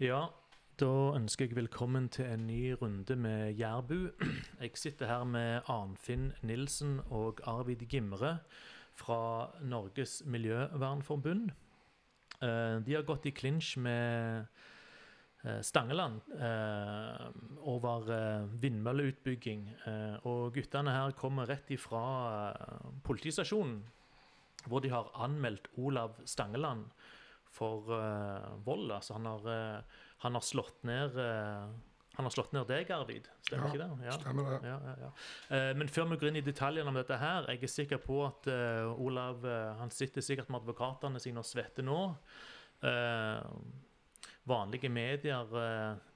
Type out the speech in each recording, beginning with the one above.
Ja, da ønsker jeg velkommen til en ny runde med Jærbu. Jeg sitter her med Arnfinn Nilsen og Arvid Gimre fra Norges Miljøvernforbund. Eh, De har gått i klinsj med eh, Stangeland eh, over vindmølleutbygging. Og guttene her kommer rett ifra politistasjonen, hvor de har anmeldt Olav Stangeland for uh, vold. Altså han har, uh, han har slått ned uh, Han har slått ned deg, Arvid. Stemmer ikke det? Stemmer det. Ja, ja, ja. Men før vi går inn i detaljene om dette her, jeg er sikker på at Olav han sitter sikkert med advokatene sine og svetter nå. Vanlige medier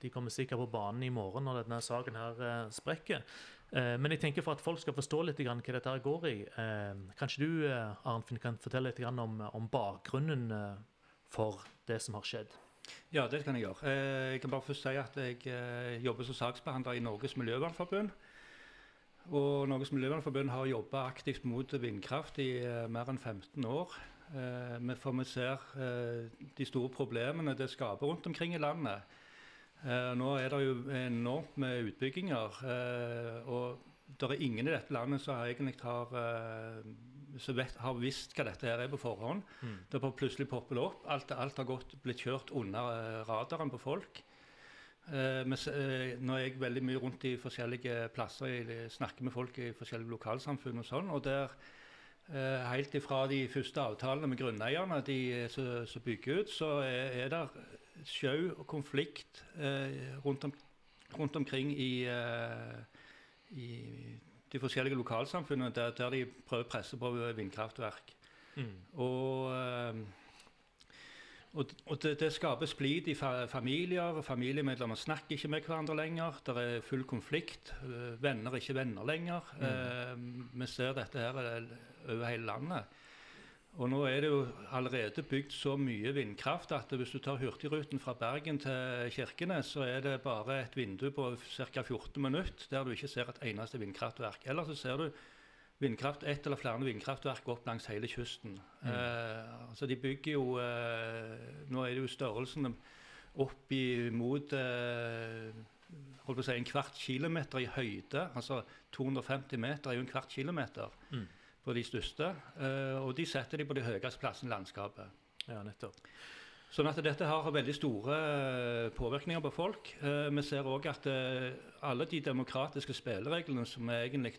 de kommer sikkert på banen i morgen når denne saken her sprekker. Men jeg tenker for at folk skal forstå litt grann hva dette her går i, kanskje du Arnfinn, kan fortelle litt grann om, om bakgrunnen for det som har skjedd? Ja, det kan jeg gjøre. Eh, Jeg kan bare først si at jeg eh, jobber som saksbehandler i Norges Miljøvernforbund. Og Norges Miljøvernforbund har jobba aktivt mot vindkraft i eh, mer enn 15 år. Vi- For vi ser de store problemene det skaper rundt omkring i landet. Nå er det jo enormt med utbygginger. Og det er ingen i dette landet som egentlig har, som vet, har visst hva dette her er på forhånd. Mm. Det plutselig poppet opp. Alt, alt har gått, blitt kjørt under eh, radaren på folk. Uh, men uh, når nå er jeg veldig mye rundt i forskjellige plasser, jeg snakker med folk i forskjellige lokalsamfunn og sånn. og der uh, Helt ifra de første avtalene med grunneierne de eh, som bygger ut, så er, er det sjau og konflikt eh, rundt, om, rundt omkring i, eh, i de forskjellige lokalsamfunnene der, der de prøver å presse på vindkraftverk. Mm. Og, eh, og, og det, det skaper splid i fa familier. Familiemedlemmer snakker ikke med hverandre lenger. Det er full konflikt. eh, Venner er ikke venner lenger. Eh, vi ser dette her eh, over hele landet. Og nå er det jo allerede bygd så mye vindkraft at hvis du tar Hurtigruten fra Bergen til Kirkenes, så er det bare et vindu på ca. 14 minutter der du ikke ser et eneste vindkraftverk. Eller så ser du vindkraft, ett eller flere vindkraftverk opp langs hele kysten. Eh, altså de bygger jo eh, Nå er det jo størrelsen opp imot eh, holdt på å si en kvart kilometer i høyde. Altså 250 meter er jo en kvart kilometer Mm. På de største. Eh, og de setter de på de høyeste plassene i landskapet. Ja, nettopp. Sånn at dette har veldig store eh, påvirkninger på folk. Eh, vi ser òg at alle de demokratiske spillereglene som vi egentlig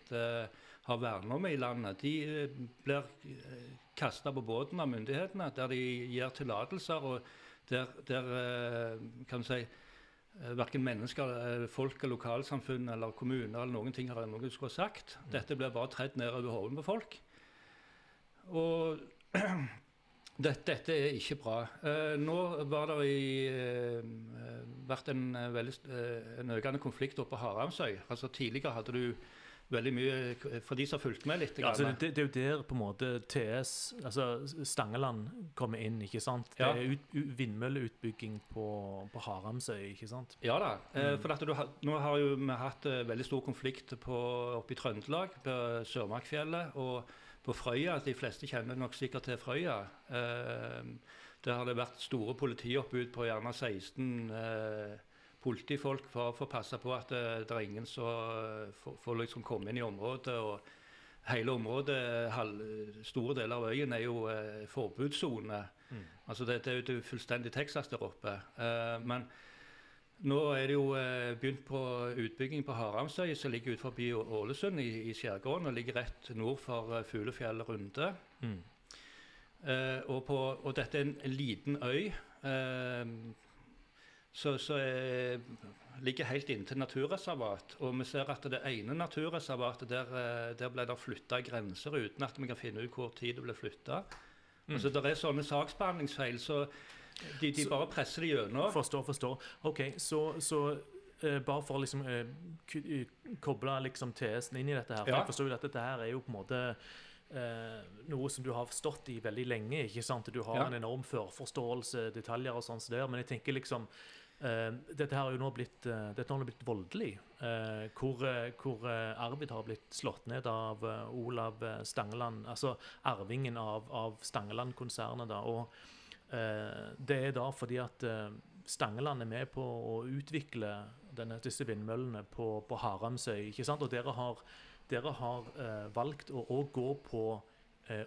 har vernet om i landet, de blir kasta på båten av myndighetene, der de gir tillatelser, og der, der kan du si Verken mennesker, eh, folk, lokalsamfunn eller kommuner eller noen ting har noe skulle ha sagt. Dette blir bare tredd ned over hodet på folk. Og dette, dette er ikke bra. Eh, nå var det i, eh, vært en, eh, veldig, eh, en økende konflikt oppe på Haramsøy. Altså Tidligere hadde du veldig mye For de som har fulgt med litt. Ja, altså, det, det er jo der på en måte TS, altså Stangeland, kommer inn, ikke sant? Det er ut, vindmølleutbygging på, på Haramsøy, ikke sant? Ja da. Mm. for du, nå har jo vi hatt eh, veldig stor konflikt på, oppe i Trøndelag, på Sørmarkfjellet og på Frøya. De fleste kjenner nok sikkert til Frøya. Eh, der har det vært store politioppbud på gjerne 16 eh, politifolk for, for å passe på at eh, det er ingen som eh, får, liksom komme inn i området. og Hele området, halv, store deler av øyen, er jo eh, forbudssone. Altså det, det er jo fullstendig Texas der oppe. Eh, men nå er det jo eh, begynt på utbygging på Haramsøy, som ligger ut forbi Ålesund i, i skjærgården og ligger rett nord for Fuglefjell Runde. Mm. Eh, og, på, og dette er en, en liten øy eh, som ligger helt inntil naturreservat. Og vi ser at det ene naturreservatet, der, eh, der ble det flytta grenser uten at vi kan finne ut hvor tid det ble flytta. Altså, det er sånne saksbehandlingsfeil, så de, de Så- bare presser det gjennom. Forstår, forstår. Ok, så, så eh, bare for å liksom eh, eh, koble liksom TS-en inn i dette her, for Ja. jeg forstår jo at dette her er jo på en måte eh, noe som du har stått i veldig lenge, ikke sant? Du har Ja. en enorm førforståelse, detaljer og sånn men jeg tenker liksom eh, dette her har jo nå blitt, eh, dette har blitt voldelig, eh, hvor, eh, hvor eh, Arvid har blitt slått ned av eh, Olav eh, Stangeland, altså arvingen av, av Stangeland-konsernet da, og eh, det er da fordi at eh, Stangeland er med på å utvikle denne, disse vindmøllene på, på Haramsøy. ikke sant? Og dere har, dere har eh, valgt å å gå på eh,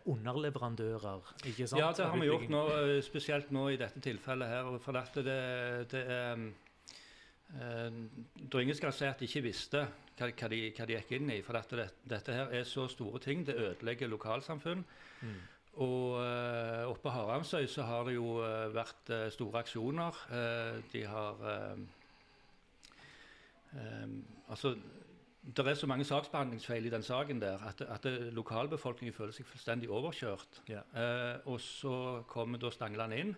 underleverandører. ikke sant? Ja, det har vi gjort nå, eh, spesielt nå i dette tilfellet her. For dette, det, det er eh, Det er ingen skal si at de ikke visste hva, hva, de, hva de gikk inn i. For dette, dette her er så store ting. Det ødelegger lokalsamfunn. Mm. Og oppe på Haramsøy så har det jo vært store aksjoner. de har Altså Det er så mange saksbehandlingsfeil i den saken der at, at lokalbefolkningen føler seg fullstendig overkjørt. Ja. og så kommer da Stangeland inn.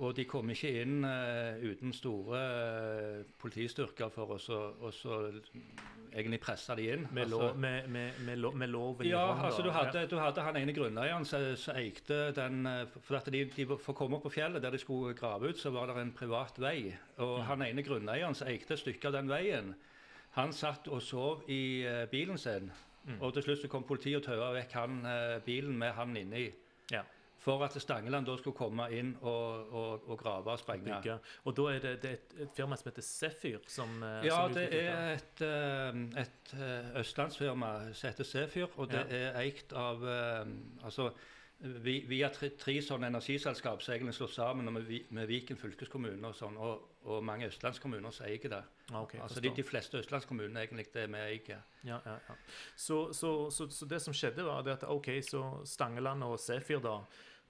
Og de kom ikke inn uh, uten store uh, politistyrker for å egentlig presse de inn. Med, altså, lov, med, med, med, lov, med loven ja, i hånda? altså du hadde, ja. du hadde han ene grunneieren som eikte den eh, For at de, de, for å komme opp på fjellet der de skulle grave ut, så var det en privat vei. Og ja. han ene grunneieren som eikte et stykke av den veien, han satt og sov i uh, bilen sin. Mm. Og til slutt så kom politiet og taua vekk han, bilen med han inni. Ja for at Stangeland da skulle komme inn og, og, og grave og sprenge. Bygge. Og da er det, det er et, et, firma som heter Sefyr? Som, eh, ja, som det er et, eh, et, eh, østlandsfirma som heter Sefyr, og det ja. er eikt av altså, via tre, tre sånne energiselskap som egentlig slått sammen med, med Viken fylkeskommune og sånn, og, og mange østlandskommuner som eier det. Ah, okay, altså de, de, fleste østlandskommunene egentlig det vi eier. Ja, ja, ja. Så, så, så, så, det som skjedde, var at ok, så Stangeland og Sefir da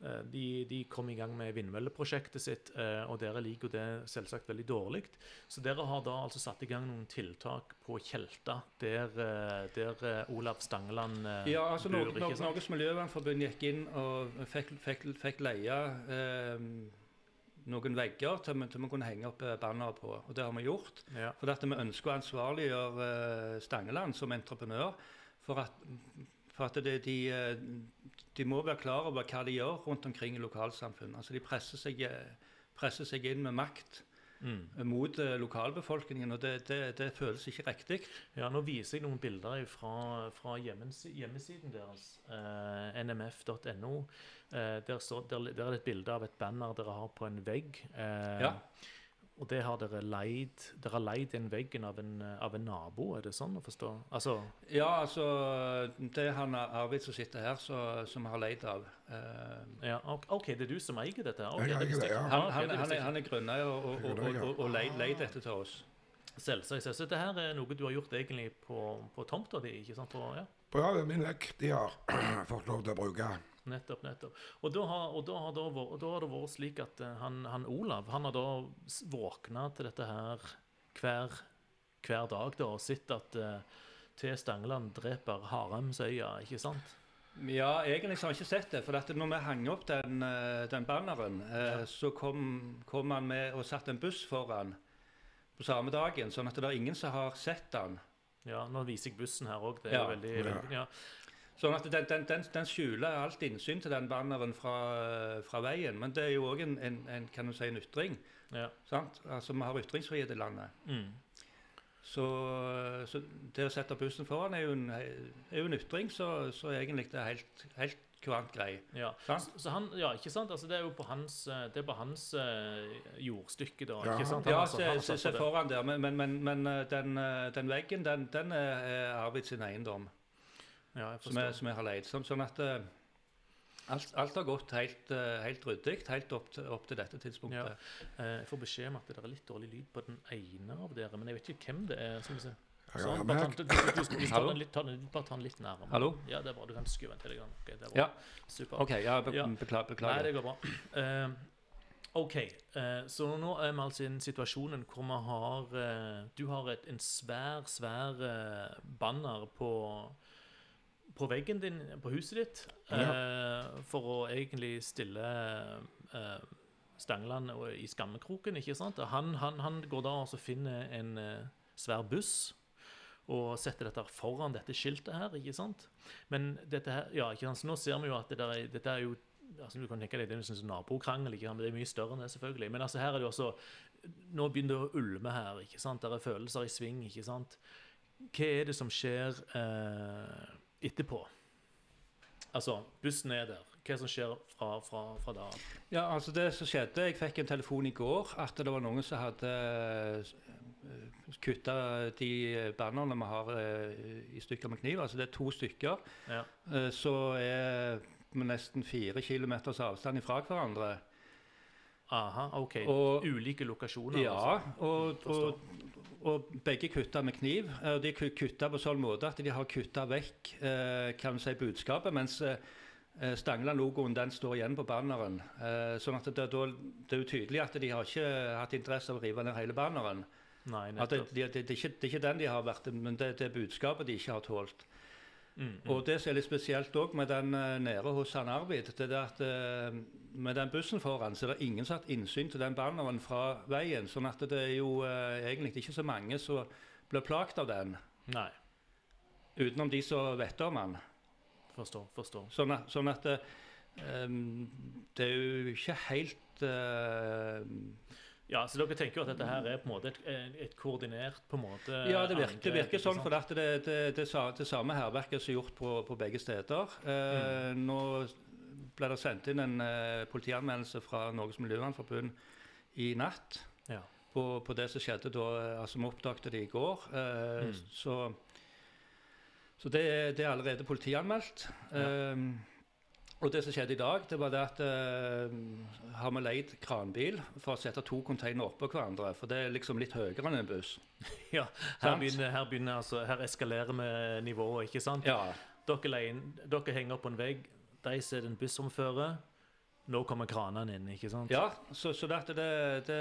Eh, de, de, kom i gang med vindmølleprosjektet sitt, eh, og dere liker det selvsagt veldig dårlig. Så dere har da altså satt i gang noen tiltak på Tjelta, der, eh, der Olav Stangeland ja, altså bor. Norge, Norges Miljøvernforbund gikk inn og fikk, fikk, fikk leie eh, noen vegger til vi kunne henge opp banner på. Og det har vi gjort. Ja. For vi ønsker å ansvarliggjøre Stangeland som entreprenør. For at, for at det, de, de må være klar over hva de gjør rundt omkring i lokalsamfunn. Altså De presser seg, presser seg inn med makt mm. mot uh, lokalbefolkningen, og det, det, det, føles ikke riktig. Ja, Nå viser jeg noen bilder fra, fra hjemmesiden deres, eh, nmf.no. Eh, der, der, der, er det et bilde av et banner dere har på en vegg. ja. Og det har dere leid Dere har leid den veggen av en, av en, nabo, er det sånn å forstå? Altså Ja, altså Det er han Arvid som sitter her, så, som har leid av. Uh, ja, OK, det er du som eier dette? Okay, jeg eier det, ja. Han, han, han, er, han er grunneier og, og, og, og, og leid, leid dette til oss. Selvsagt. Så dette her er noe du har gjort egentlig på, på tomta di? ikke sant? På, ja. På ja, min vekk de har fått lov til å bruke. Nettopp. nettopp. Og da har, og da har, da vært, da har det vært slik at uh, han, han, Olav han har da våkna til dette her hver, hver dag da, og sett at uh, T. Stangeland dreper Haremsøya, ikke sant? Ja, egentlig har jeg ikke sett det. For at når vi hang opp den, eh, den banneren, ja. så kom, kom, han med og satte en buss foran på samme dagen. Sånn at det er ingen som har sett den. Ja, nå viser jeg bussen her òg. Det er ja. veldig, veldig ja. Sånn at den, den, den, den, skjuler alt innsyn til den banneren fra, fra veien. Men det er jo òg en, en, en, kan du si, en ytring. Ja. Altså, Vi har ytringsfrihet i landet. Mm. Så, så, det å sette bussen foran er jo en, er jo en ytring så, så egentlig det er helt, helt kurant grei. Ja. Sant? så, han, ja, ikke sant? Altså, det er jo på hans, det er på hans uh, jordstykke, da. Ja, ikke sant? ja se, se, se foran der. Men, men, men, men eh, den, eh, den, veggen, den, den er Arvid sin eiendom. Ja, som, jeg, som, jeg, har leid. Sånn, sånn at uh, alt, alt, har gått helt, uh, helt ryddig helt opp til, opp til, dette tidspunktet. Ja. Uh, jeg får beskjed om at det er litt dårlig lyd på den ene av dere, men jeg vet ikke hvem det er. Skal vi se. Sånn, bare ta, den litt, litt nærmere. Hallo? Ja, det er bra. Du kan skru den til deg. Okay, det er bra. Ja. Super. OK. Ja, be, beklager, beklager. Nei, det går bra. OK, uh, så nå er vi altså i den situasjonen hvor vi har uh, Du har et, en svær, svær uh, banner på på veggen din på huset ditt ja. uh, for å egentlig stille eh, Stangeland i skammekroken. ikke sant? Han, han, han går da og finner en uh, svær buss og setter dette foran dette skiltet her. ikke sant? Men dette her, ja, ikke sant? Så nå ser vi jo at det der, dette er jo altså du kan tenke deg, Det er en nabokrangel, ikke sant? men det er mye større enn det. selvfølgelig. Men altså her er det jo også, nå begynner det å ulme her. ikke sant? Der er følelser i sving. ikke sant? Hva er det som skjer? Eh, etterpå. Altså, bussen er der. hva som skjer fra, fra, fra da av? Ja, altså det som skjedde, Jeg fikk en telefon i går at det var noen som hadde kutta de bannerne vi har eh, i stykker med kniv. Altså det er to stykker. Ja. Eh, Så er vi nesten fire kilometers avstand ifra hverandre. Aha, OK. Og- Ulike lokasjoner? Ja, altså. og, og, og begge kutta med kniv. Eh, Og de er kutta på sånn måte at de har kutta vekk eh, kan si, budskapet, mens eh, Stangeland-logoen den står igjen på banneren. Eh, sånn at det, det er tydelig at de har ikke hatt interesse av å rive ned hele banneren. Nei, det, det, det, det, er ikke, det er ikke den de har vært, men det, er budskapet de ikke har tålt. Mm, mm. Og det som er litt spesielt òg med den eh, nede hos han Arvid, det er at eh, med den bussen foran, så er det ingen som har hatt innsyn til den banneren fra veien. Sånn at det er jo eh, egentlig ikke så mange som blir plaget av den, Nei, utenom de som vet om den. forstår. forstår. Sånn at, sånn at ehm, det er jo ikke helt uh, Ja, så dere tenker jo at dette her er på en måte et, et koordinert på en måte Ja, det virker, det virker sånn, for det, det, det, det samme hærverket som er gjort på, på begge steder. Eh, Nå ble det sendt inn en uh, politianmeldelse fra Norges Miljøvernforbund i natt Ja. på, på det som skjedde da. eh, Altså, vi oppdaget det i går. Uh, Mm. Så, så det, det er allerede politianmeldt. Ja. Eh, og det som skjedde i dag, det var det at har vi leid kranbil for å sette to containere oppå hverandre. For det er liksom litt høyere enn en buss. Ja, her begynner, her begynner altså, her eskalerer vi nivået, ikke sant? Ja, Dere, leier dere henger opp på en vegg, de ser en buss som. Nå kommer kranene inn, ikke sant? Ja, så, så det, det, det,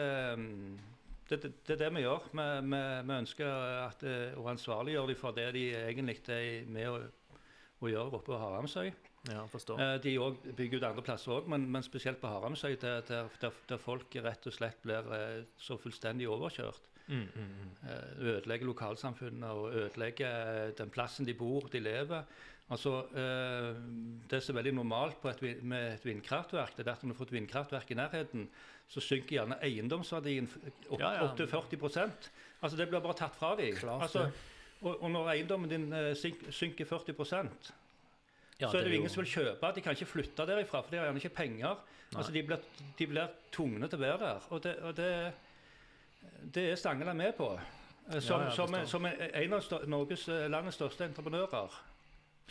det, det er det vi gjør. Vi, vi, vi ønsker at, eh, å ansvarliggjøre dem for det de egentlig er med å, å gjøre oppe på Haramsøy. Ja, forstår. Eh, De òg bygger ut andre plasser òg, men, men spesielt på Haramsøy, der, der, der, folk rett og slett blir eh, så fullstendig overkjørt. Mm, mm, mm. Eh, Ødelegger lokalsamfunnet og ødelegger eh, den plassen de bor, de lever. Altså, eh, Det som er veldig normalt på et, med et vindkraftverk, det er at når du får et vindkraftverk i nærheten, så synker gjerne eiendomsverdien opp, Ja, ja. opp til 40% Altså Det blir bare tatt fra dem. Altså, og, og når eiendommen din eh, synker 40 Ja, så er det jo ingen som vil kjøpe. De kan ikke flytte derifra, for de har gjerne ikke penger. Altså, de, blir, de blir tvungne til å være der. Og det, og det, det er Stangeland med på. Eh, Som, Ja, som en av Norges eh, landets største entreprenører.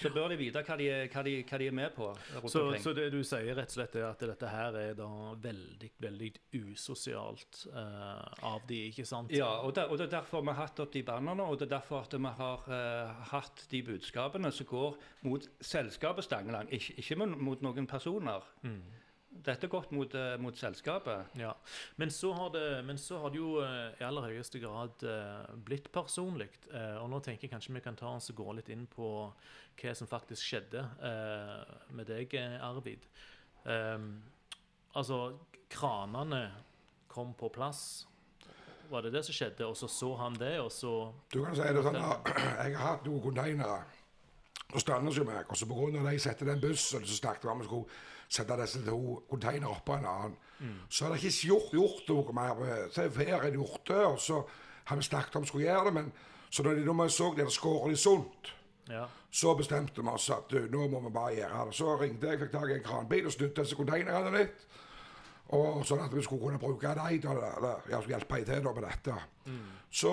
Så bør de vite hva de, hva de, hva de er med på rundt Så, så det du sier rett og slett er at dette her er da veldig, veldig usosialt uh, av de, ikke sant? Ja, og, der, og det er derfor vi har hatt opp de bannerne, og det er derfor at vi har uh, hatt de budskapene som går mot selskapet Stangeland, ikke, ikke mot noen personer. Mm. Dette godt mot, eh, mot selskapet. Ja, men så har det, men så har det jo eh, i aller høyeste grad eh, blitt personlig. og nå tenker jeg kanskje vi kan ta oss og gå litt inn på hva som faktisk skjedde eh, med deg, Arvid. Ehm, altså, kranene kom på plass. Var det det som skjedde? Og så så han det, og så Du kan si det sånn at jeg har hatt noen containere hos Anders og meg, og så på at jeg setter den bussen, så snakket vi om vi skulle sette disse to containere oppå en annen, så er det ikke gjort, gjort noe mer. Så er ferien gjort det, og så har vi snakket om skulle gjøre det, men så når de så det skåret de sunt, Ja. så bestemte vi oss at nå må vi bare gjøre det. Så ringte jeg, fikk tak i en kranbil og snudde disse containerne litt. Og sånn at vi skulle kunne bruke dem, til skulle hjelpe dem til med dette. Så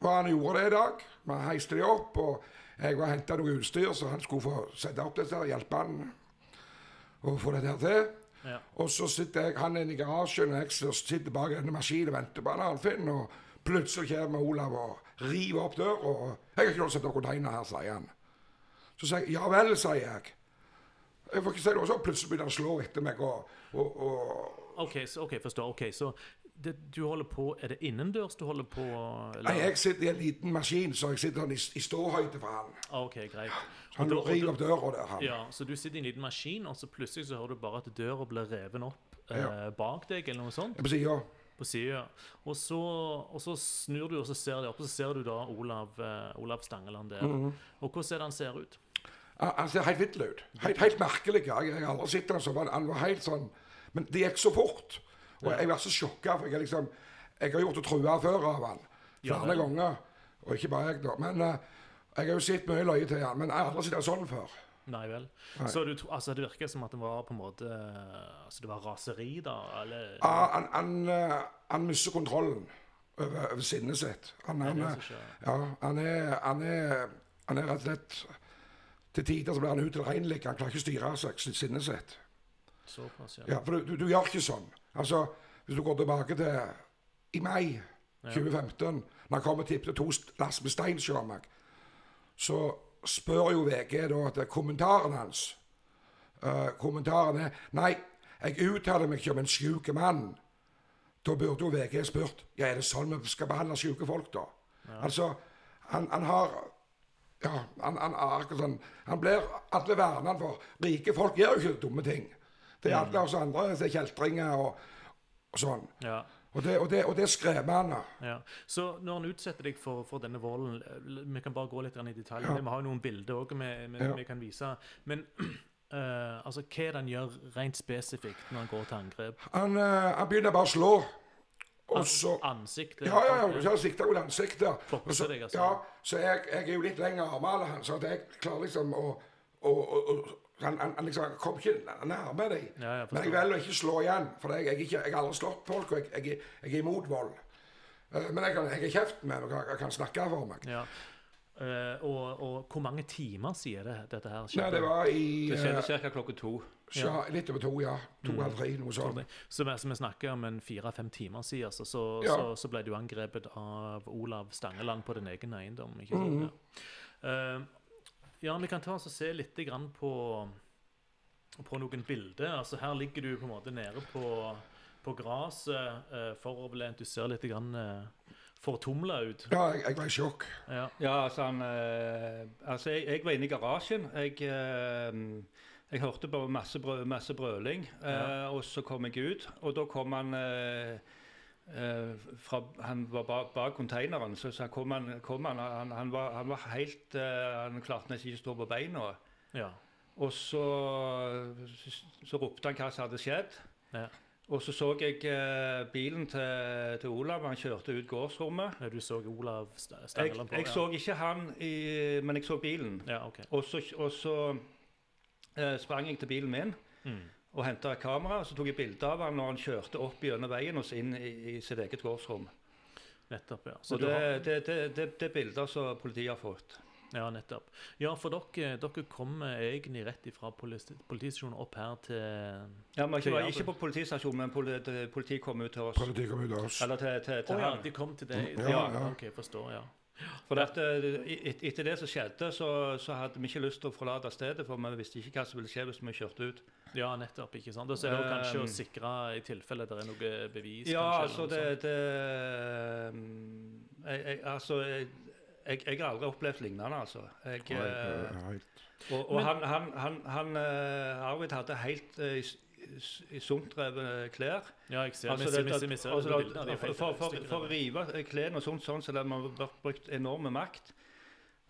var han gjorde det i dag. Vi heiste de opp, og jeg var henta noe utstyr, så han skulle få sette opp dette og hjelpe han å få dette her til. Ja. Og så sitter jeg, han inne i garasjen, og jeg sitter bak en maskinen og venter på Arnfinn. Og plutselig kommer Olav og river opp døra. Og 'Jeg har ikke lov til å sette container her', sier han. Så sier jeg 'ja vel', sier jeg. Jeg får ikke si noe, så plutselig begynner han å slå etter meg. og, og, og OK, så, ok, forstår. Ok, Så det, du holder på Er det innendørs du holder på? Eller? Nei, jeg sitter i en liten maskin, så jeg sitter i, i ståhøyde for han. Ah, OK, greit. Så han river opp døra der, han. Ja, Så du sitter i en liten maskin, og så plutselig så hører du bare at døra blir reven opp eh, Ja. bak deg, eller noe sånt, På sida. på sida. Og, så- og så snur du, og så ser du opp, og så ser du da Olav, eh, Olav Stangeland der. Mhm. Og hvordan er det han ser ut? Han han ser helt vill ut. Helt, helt merkelig. Jeg, jeg har aldri sett ham han var helt sånn Men det gikk så fort. Og jeg var så sjokka, for jeg liksom Jeg har gjort å trua før av han. Flere ja, ganger. Og ikke bare jeg, da. Men uh, jeg har jo sett mye løye til han. Men jeg har aldri sett sånn før. Nei vel. Nei. Så du, altså, det virker som at det var på en måte Altså det var raseri, da? Eller Ja, han, han, eh, han mister kontrollen over, over sinnet sitt. Han, han, er- ja, han, er, han, er, han er rett og slett Til tider så blir han utilregnelig. Han klarer ikke å styre seg, sinnet sitt. Såpass, ja. Ja, for du, du, du gjør ikke sånn. Altså, Hvis du går tilbake til i mai 2015, når jeg kom og tippet to lass med stein hos meg, så spør jo VG da at det er kommentaren hans Uh, Kommentaren er Nei, jeg uttaler meg ikke om en sjuk mann. Da burde jo VG spurt Ja, er det sånn vi skal behandle syke folk, da? Altså, han, han har Ja, han, han sånn Han blir alle verner for. Rike folk gjør jo ikke dumme ting. Det alle oss andre som er kjeltringer og, og sånn. Ja. Og det, og det, og det er skremmende. Ja. Så når han utsetter deg for, for denne volden Vi kan bare gå litt i detalj. Ja. Vi har jo noen bilder òg vi, vi, Ja. vi kan vise. Men uh, altså, hva er det han gjør rent spesifikt når han går til angrep? Han, uh, han begynner bare å slå. Og så Ansiktet? Ja, ja, ja. Så jeg mot ansiktet. Så- deg, altså. Ja, så jeg, jeg er jo litt lenger armer enn han, så jeg klarer liksom å, å, å han, han, han liksom kom ikke nærme dem. Ja, jeg Men jeg velger å ikke slå igjen, for jeg, jeg, ikke, jeg har aldri slått folk, og jeg, jeg, er- jeg er imot vold. Eh, Men jeg, kan, jeg er kjeften med meg, jeg, kan snakke for meg. Ja. Uh, og, og hvor mange timer sier det dette her Nei, det var i Det eh, skjedde ca. klokka to. Ja. litt over to, ja. To Mm. halv tre, noe sånt. Så vi, så vi snakker om en fire-fem timer siden, så, så, Ja. så, så ble du angrepet av Olav Stangeland på din egen eiendom. ikke sant? Mm. Ja. Eh, ja, vi kan ta oss og se litt grann på, på noen bilder. Altså, her ligger du på en måte nede på, på gresset uh, foroverlent. Du ser litt grann eh, fortumla ut. Ja, jeg, jeg var i sjokk. Ja. Ja, altså han eh, Altså, jeg, jeg var inne i garasjen. Jeg, eh, jeg hørte bare masse, brø, masse brøling, eh, Ja. og så kom jeg ut. Og da kom han eh, eh, fra, Han var bak, bak konteineren, så, så kom han, kom han, han, han, var, han var helt eh, Han klarte nesten ikke å stå på beina. ja. Og så, så ropte han hva som hadde skjedd. Ja. Og så så jeg eh, bilen til, til Olav. Han kjørte ut gårdsrommet. Ja, Du så Olav St- Jeg, Stangeland på? jeg ja. så ikke han, i, men jeg så bilen. Ja, okay. Og så, og så eh, sprang jeg til bilen min Mm. Og henta et kamera. Så tok jeg bilde av han når han kjørte opp gjennom veien og inn i, i sitt eget gårdsrom. Nettopp, ja. Så Og det, har, det, det, det, det er bilder som politiet har fått. ja, nettopp. Ja, for dere, dere kommer egentlig rett ifra politi politistasjonen opp her til Ja, men ikke, ikke på politistasjonen, men politi, politiet kom ut til oss. Politiet kom ut til oss. Eller til, til, til oh, ja, de kom til deg? Ja, ja. OK, forstår. ja. For at, eh, et, etter det som skjedde, så, så hadde vi ikke lyst til å forlate stedet, for vi visste ikke hva som ville skje hvis vi kjørte ut. Ja, nettopp. ikke sant? Og så er det kanskje å Um, sikre i tilfelle det er noe bevis? Ja, kanskje, altså det, det jeg, jeg, Altså, jeg, jeg, jeg har aldri opplevd lignende, altså. Jeg, eh, helt- og og Men- han, han, han, han eh, Arvid hadde helt uh, sumtrevne klær. Ja, jeg ser, Altså, misse, misse, ser altså, bildene, for, for, for, for å rive klærne og sånt, sånn, så har man brukt enorme makt.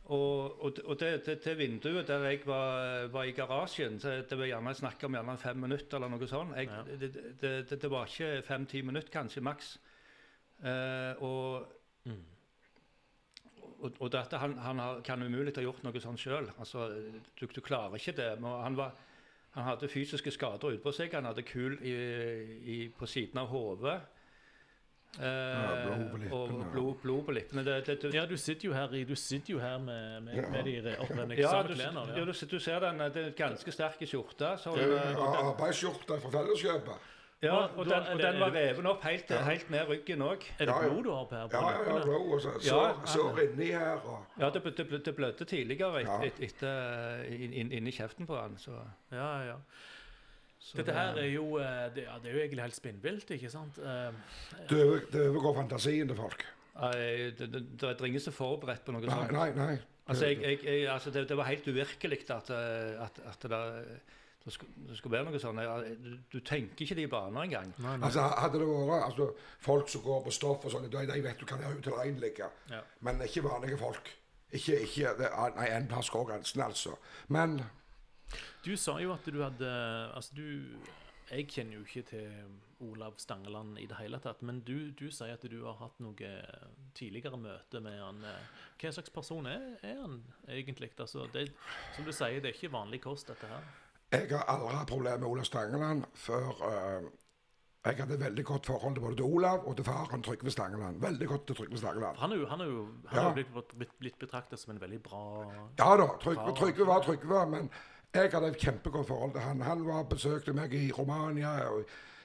Og, og, og det, det, det vinduet der jeg var, var i garasjen, det, det var gjerne snakk om gjerne fem minutter eller noe sånt. Jeg, Ja. det, det, det, det var ikke fem-ti minutter, kanskje maks. Eh, og Mm. og, og dette, han, han har, kan umulig ha gjort noe sånt sjøl. Altså, du, du klarer ikke det. Men han, var, han hadde fysiske skader utpå seg. Han hadde kul i, i, på siden av hodet. Eh, blod på lippene, og blod, blod på lippene. Det, det, det, Ja, du sitter jo her, du sitter jo her med, med, Ja. med de opprennende ja, samme klærne. ja, du, du ser den. Det er en ganske sterk skjorte. Så, Det er eh, arbeidsskjorte fra Felleskjøpet. Ja, og den, og den var reven opp helt, Ja. helt ned ryggen òg. Er det blod du har på her? På Ja, ja, blod, og så Ja, sår så, sår inni her. Og, Ja, det, det, det blødde tidligere et, et, etter, inn, inn, kjeften på han. Så, ja, ja. så Dette her er jo, eh, det, ja, det er jo egentlig helt spinnvilt, ikke sant? Eh, det, overgår fantasien til folk. Nei, det, det, det er ingen som er forberedt på noe Nei, sånt. nei. nei. Altså, jeg, jeg, jeg, altså det, det var helt uvirkelig at, eh, at, at det, det, skulle, det skulle være noe sånn, Du, tenker ikke de baner engang. nei, nei. Altså, hadde det vært altså, folk som går på stoff og sånn, de, de vet du kan være utilregnelige. Ja. Men ikke vanlige folk. Ikke, ikke det, Nei, en plass går grensen, altså. Men Du sa jo at du hadde Altså, du Jeg kjenner jo ikke til Olav Stangeland i det hele tatt, men du, du sier at du har hatt noe tidligere møte med han. Hva slags person er, er han egentlig? Altså, det, som du sier, det er ikke vanlig kost, dette her. Jeg har aldri hatt problemer med Olav Stangeland før eh, jeg hadde veldig godt forhold til både til Olav og til faren Trygve Stangeland. Veldig godt til Trygve Stangeland. Han er jo, han er jo, han er jo blitt, blitt, blitt betraktet som en veldig bra Ja da, Trygve, Trygve var Trygve, men jeg hadde et kjempegodt forhold til han. Han var besøkte meg i Romania og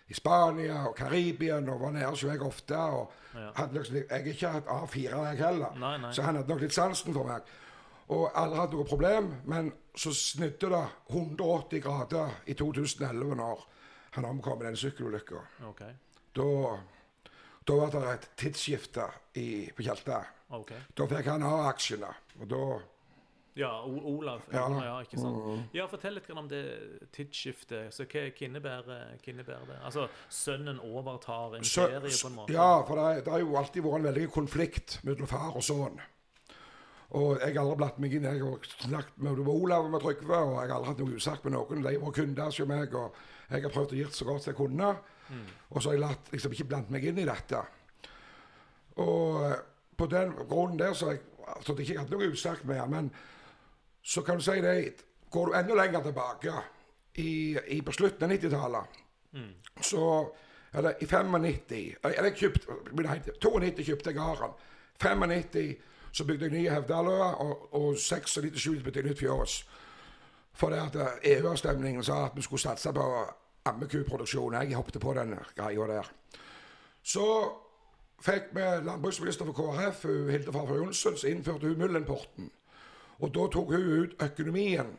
i Spania og Karibien og var nede hos meg ofte. og Ja. liksom, Jeg er ikke et A4, jeg heller, Nei, nei. så han hadde nok litt sansen for meg. Og aldri hatt noe problem, men så snudde det 180 grader i 2011 når han omkom i den sykkelulykka. Okay. Da, da var det et tidsskifte i, på Tjelta. Okay. Da fikk han ha aksjene. Og da Ja, o Olav. Ja. Ja. ikke sant. Ja, Fortell litt om det tidsskiftet. Så hva hva innebærer, hva innebærer det? Altså, sønnen overtar imperiet på en måte? Ja, for det, det har jo alltid vært en veldig konflikt mellom far og sønn. Og jeg har aldri blatt meg inn. Jeg har snakket med både Olav og med Trygve, og jeg har aldri hatt noe usagt med noen. De var kunder hos meg, og jeg har prøvd å gjøre så godt jeg kunne. Og så har jeg latt, liksom ikke blandet meg inn i dette. Og eh, på den grunnen der så har jeg altså, ikke hatt noe usagt med han. Men så kan du si det Går du enda lenger tilbake, i, i på slutten av 90-tallet så eller i 95 eller jeg kjøpt, 92 kjøpte jeg gården. 95 så bygde jeg nye Hevdaløa, og, og 96 bytte jeg nytt fjøs. For det at eh, EU-avstemningen sa at vi skulle satse på ammekuproduksjon. Jeg hoppet på den greia der. Så fikk vi landbruksminister for KrF, Hilde Farfar Johnsen, så innførte hun Mullenporten. Og da tok hun ut økonomien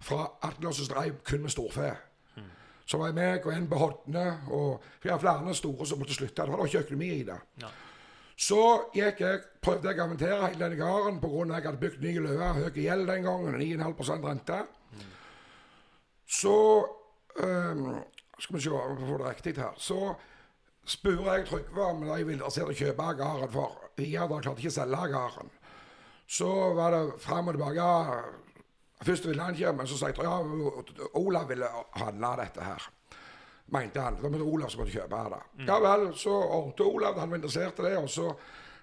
fra at vi også drev kun med storfe. Så var jeg meg og en på Hodne, og har flere store som måtte slutte. Det var ikke økonomi i det. Ja. Så gikk jeg, prøvde jeg å inventere hele denne gården pga. at jeg hadde bygd nye løer, høy gjeld den gangen, 9,5 rente. Så um, Skal vi se om vi får det riktig her. Så spurte jeg Trygve om de ville se å kjøpe gården, for Viadra klarte ikke å selge gården. Så var det fram og tilbake. Først ville han ikke, men så sa jeg ja, Olav ville handle dette her. Mente han. Det var Olav som måtte kjøpe det. Ja vel, så ordnet Olav, han var interessert i det, og så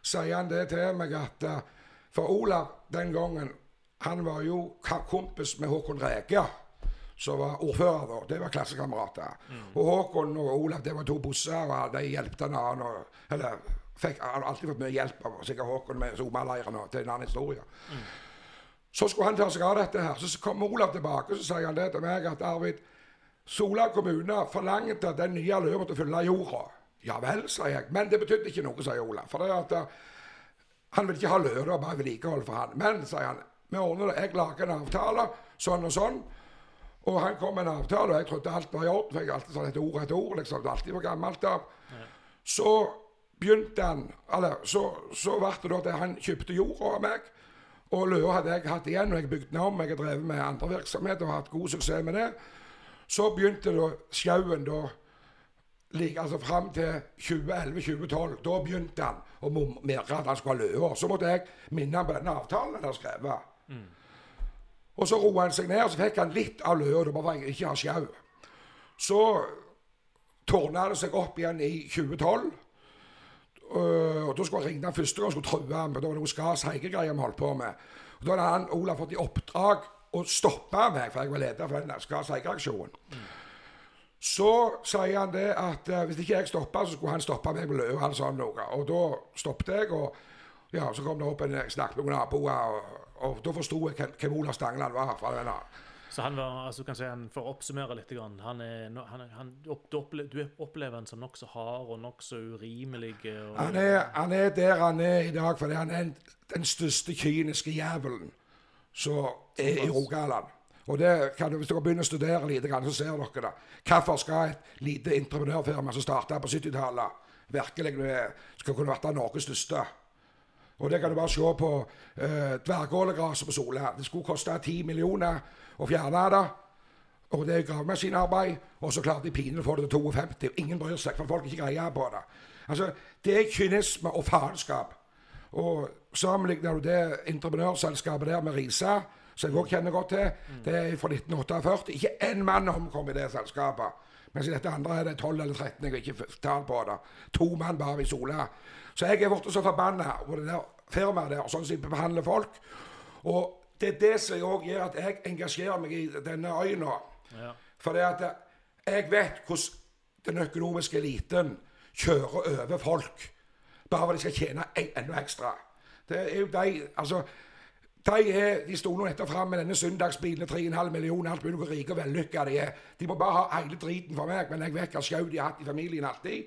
sier han det til meg at eh, For Olav den gangen, han var jo kompis med Håkon Rege, som var ordfører da. Det var klassekamerater. Og Håkon og Olav, det var to busser, og de annen. Og, eller fikk, han har alltid fått mye hjelp av sikkert Håkon med Somaleiren og til en annen historie. Så skulle han ta seg av dette her. Så kommer Olav tilbake og så sier han det til meg at Arvid, Sola kommune forlangte at den nye Løven måtte fylle jorda. Ja vel, sa jeg. Men det betydde ikke noe, sa Olav. For det at eh, han vil ikke ha det bare vedlikehold for han. Men, sa han, vi ordner det. Jeg lager en avtale, sånn og sånn. Og han kom med en avtale, og jeg trodde alt var i orden. For jeg har alltid sagt et ord et ord, liksom. Det alltid var gammelt av. Så begynte han Eller så, så ble det da at han kjøpte jorda av meg. Og løa hadde jeg hatt igjen, og jeg bygde den om. Jeg har drevet med andre virksomheter og hatt god suksess med det. Så begynte da skauen da like, altså fram til 2011-2012. Da begynte han å merke at han skulle ha løa. Så måtte jeg minne ham på denne avtalen han hadde skrevet. Og så roa han seg ned, og så fikk han litt av løa. Da bare jeg ikke ha sjau. Så tårna det seg opp igjen i 2012. Øh, og Da skulle jeg ringe han første gang og skulle true ham. var Det noe skas-heike-greier vi holdt på med. Og Da hadde han Olav fått i oppdrag å stoppe meg, for jeg var leder for den Skars Heike-aksjonen. Så sier han det at uh, hvis ikke jeg stoppa, så skulle han stoppe meg med løa. eller sånn noe. Og da stoppet jeg, og ja, så kom det opp en snakk med noen naboer. Og, og da forsto jeg hvem, Olav Stangeland var. fra denne. Så han var, altså kan si han, For å oppsummere litt, han er, han, han, du, opple, du opplever han som nokså hard og nokså urimelig. Og, Han er, han er der han er i dag fordi han er en, den største kyniske jævelen som er i Rogaland. Og det kan du, Hvis dere begynner å studere litt, grann, så ser dere det. Hvorfor skal et lite entreprenørfirma som starta på 70-tallet, virkelig skal kunne vært Norges største? Og det kan du bare se på eh, tverrgålegraset på Sola. Det skulle koste 10 millioner å fjerne det. Og det er gravemaskinarbeid. Og så klarte de pinlig å få det til 52. Ingen bryr seg, for folk ikke greier på det. Altså, Det er kynisme og faenskap. Og sammenligner du det entreprenørselskapet der med Risa, som jeg òg kjenner godt til, det er fra 1948. Ikke én mann omkom i det selskapet. Mens i dette andre er det 12 eller 13. Jeg har ikke tall på det. To mann bare i Sola. Så jeg er blitt så forbanna på det der firmaet der, sånn som de behandler folk. Og det er det som òg gjør at jeg engasjerer meg i denne øya. Ja. For det at jeg vet hvordan den økonomiske eliten kjører over folk bare for de skal tjene enda ekstra. Det er jo de Altså, de, er, de sto nå nettopp fram med denne søndagsbilen til 3,5 millioner, alt mulig hvor rike og vellykka de er. De må bare ha hele driten for meg, men jeg vet hva sjau de har hatt i familien alltid.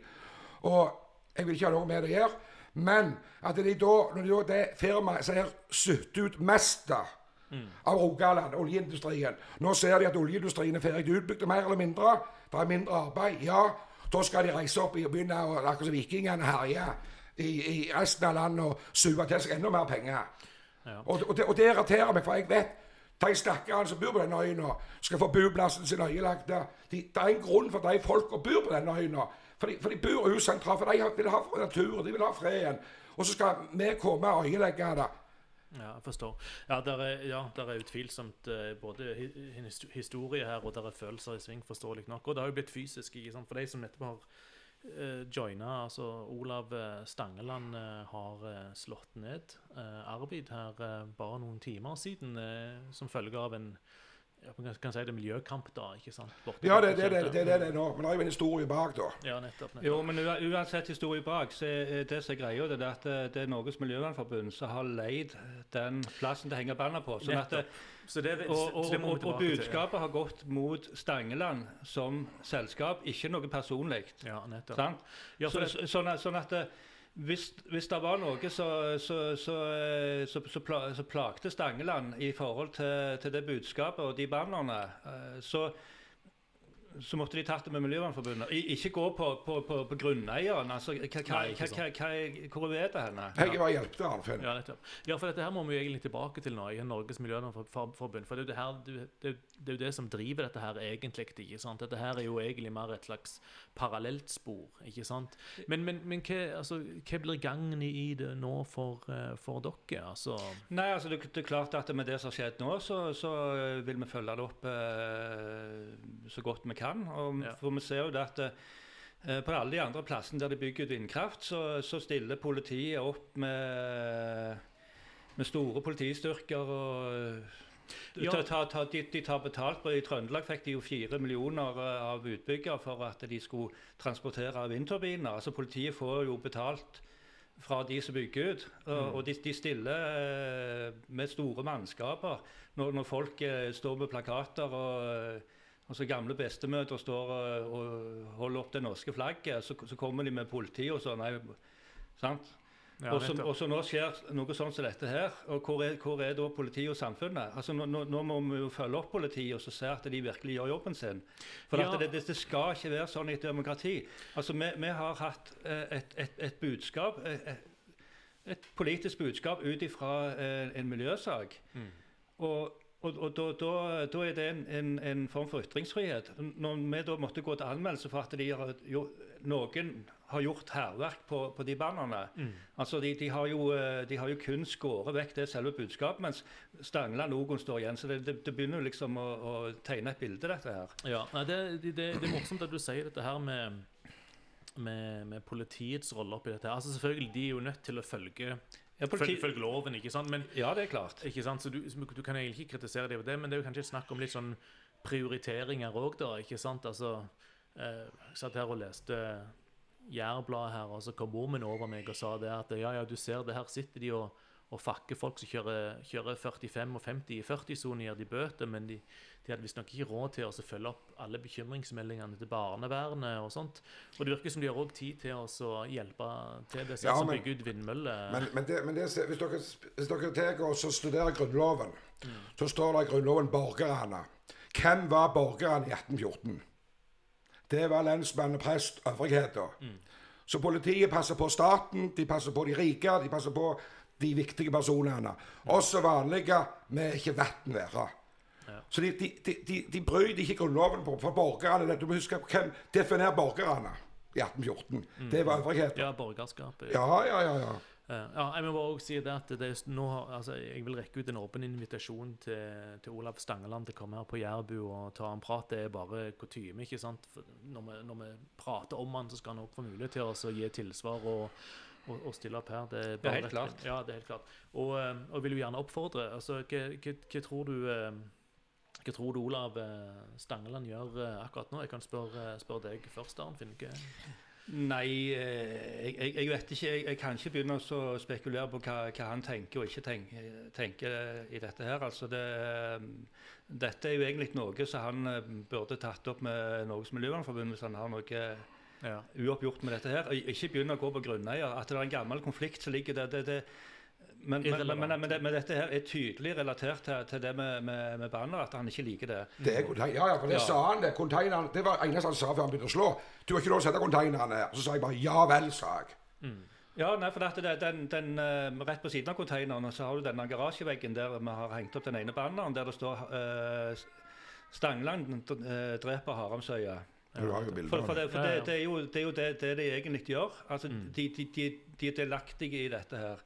Og jeg vil ikke ha noe med det å gjøre. Men at de da, når de da det firmaet som har sutt ut mest da, av Rogaland, oljeindustrien Nå ser de at oljeindustrien er ferdig utbygd, mer eller mindre. Det er mindre arbeid. Ja, da skal de reise opp i og begynne å, akkurat som vikingene, herje i, i resten av landet og suge til seg enda mer penger. Ja. Og, og, det, og det irriterer meg, for jeg vet de stakkarene som bor på den øya skal få boplassen sin øyelagt. De, det er en grunn for de folka bor på den øya. For de, for de bor usentralt, for de vil ha naturen, de vil ha freden. Og så skal vi komme og øyelegge det. Ja, jeg forstår. Ja, der er, ja, der er utvilsomt eh, både hi- historie her, og der er følelser i sving, forståelig nok. Og det har jo blitt fysisk, ikke sant? For de som nettopp har uh, joina, altså Olav eh, Stangeland eh, har eh, slått ned. Eh, Arvid her eh, bare noen timer siden, eh, som følge av en ja, man kan si det er miljøkamp, da, ikke sant? Borte Ja, det det det, det, det, det nå. Men det er jo en historie bak, da. Ja, nettopp. nettopp. Jo, men uansett historie bak, så er det som er greia, det er at det, det er Norges Miljøvernforbund som har leid den plassen til å henge banner på. Sånn at det, Så det, og, så og, det og, og budskapet har gått mot Stangeland som selskap, ikke noe personlig. Ja, nettopp. Sant? Ja, så, så, sånn, at, sånn at det, hvis, hvis det var noe så, så, så, eh, så, så, så plagte Stangeland i forhold til, til det budskapet og de bannerne, eh, så, så måtte de tatt det med Miljøvernforbundet. Ikke gå på, på, på, på grunneieren. Altså, hvor er det henne? Jeg var hjelp til Arnfinn. Ja. Ja, for dette her må vi jo egentlig tilbake til nå i Norges Miljøvernforbund. For det er, jo det, her, det, er jo- det som driver dette her egentlig. ikke sant? Dette her er jo egentlig mer et slags parallelt spor. ikke sant? Men, men, men hva, altså, hva blir gangen i det nå for, eh, for dere? altså? Nei, altså det, det er klart at Med det som har skjedd nå, så, så vil vi følge det opp eh, så godt vi kan. Og, Ja. For vi ser jo det at eh, på alle de andre plassene der de bygger ut vindkraft, så, så stiller politiet opp med, med store politistyrker. og Ja. ta, ta, de, de tar betalt. I Trøndelag fikk de jo fire millioner eh, av utbygger for at de skulle transportere vindturbiner. Altså Politiet får jo betalt fra de som bygger ut. Og, og de, de stiller eh, med store mannskaper når, når folk eh, står med plakater og Altså Gamle bestemødre står og, og holder opp det norske flagget, så, så kommer de med politi og sånn. sant? Ja, og, så, nå skjer noe sånt som dette her. Og hvor er, hvor er da politiet og samfunnet? Altså nå, nå, nå må vi jo følge opp politiet og så se at de virkelig gjør jobben sin. For Ja. at det, det, det skal ikke være sånn i et demokrati. Altså Vi, vi har hatt eh, et, et, et budskap, et, et politisk budskap ut ifra eh, en miljøsak. Mm. Og, og, og da, da, da er det en, en, en form for ytringsfrihet. Når vi da måtte gå til anmeldelse for at de har, gjort noen har gjort hærverk på, på de bannerne Mm. Altså, de, de, har jo, eh, de har jo kun skåret vekk det selve budskapet, mens Stangeland logoen står igjen. Så det, det, det begynner liksom å, å tegne et bilde, dette her. Ja, nei, det, det, er morsomt at du sier dette her med, med, med politiets rolle oppi dette. her. Altså Selvfølgelig, de er jo nødt til å følge, Ja, politi- følge loven, ikke sant? Men ja det er klart. Ikke sant? Så du, du kan egentlig ikke kritisere dem for det, men det er jo kanskje snakk om litt sånn prioriteringer òg, da. ikke sant? Altså, eh, jeg satt her og leste Jærbladet her, og så kom mor min over meg og sa det at ja, ja, du ser det her sitter de og, og fakker folk som kjører, kjører 45 og 50 i 40-sonen, gir de bøter, men de, de hadde visstnok ikke råd til å følge opp alle bekymringsmeldingene til barnevernet og sånt. Og det virker som de har òg tid til å hjelpe til det, Ja, som bygger ut vindmøller. Men, men, det, men det, hvis dere, hvis dere tar og studerer Grunnloven, så står det i Grunnloven 'borgerne'. Hvem var borgerne i 1814? Det var lensmann, prest, øvrigheter. Så politiet passer på staten, de passer på de rike, de passer på de viktige personene. Oss er vanlige, vi er ikke vann være. Ja. Så de, de, de, de, bryter ikke Grunnloven på, for borgerne. Du må huske hvem definerer borgerne i 1814. Det var øvrigheter. ja, borgerskapet. Ja, ja, ja. ja. Eh, ja, jeg må bare også si det at det er, nå, altså, jeg vil rekke ut en åpen invitasjon til, til Olav Stangeland til å komme her på Jærbu og ta en prat. Det er bare kutyme. ikke sant? Når, vi, når vi prater om han, så skal han også få mulighet til å gi tilsvar og, og, og stille opp her. Det er bare helt klart. Ja, det er helt klart. Og, eh, og jeg vil jo gjerne oppfordre. altså, Hva, hva, hva tror du eh, hva tror du Olav Stangeland gjør akkurat nå? Jeg kan spørre, spørre deg først, Arnfinn. Nei, eh, jeg, jeg, vet ikke. Jeg, jeg kan ikke begynne å spekulere på hva, hva han tenker og ikke tenker, tenker i dette her. Altså det, eh, dette er jo egentlig noe som han eh, burde tatt opp med Norges Miljøvernforbund hvis han har noe Ja. uoppgjort med dette her. Ikke begynne å gå på grunneier. At det er en gammel konflikt som ligger der. Det, det, men, men, men, men, det, men dette her er tydelig relatert til, til det med, med, med banner, at han ikke liker det. Det er. Ja, ja, for det Ja. sa han. det. Containeren, det var det eneste han sa før han begynte å slå. Du har ikke lov å sette containeren her. Så sa jeg bare ja vel, sa jeg. Ja, nei, for at det, den, den, eh, Rett på siden av containeren så har du denne garasjeveggen der vi har hengt opp den ene banneren, der det står uh, 'Stangeland eh, dreper Haramsøya'. Du har jo bilder For, for, det. det, for det, det er jo det, er jo det, det de egentlig gjør. Altså, Mm. de, de, de, de er delaktige i dette her.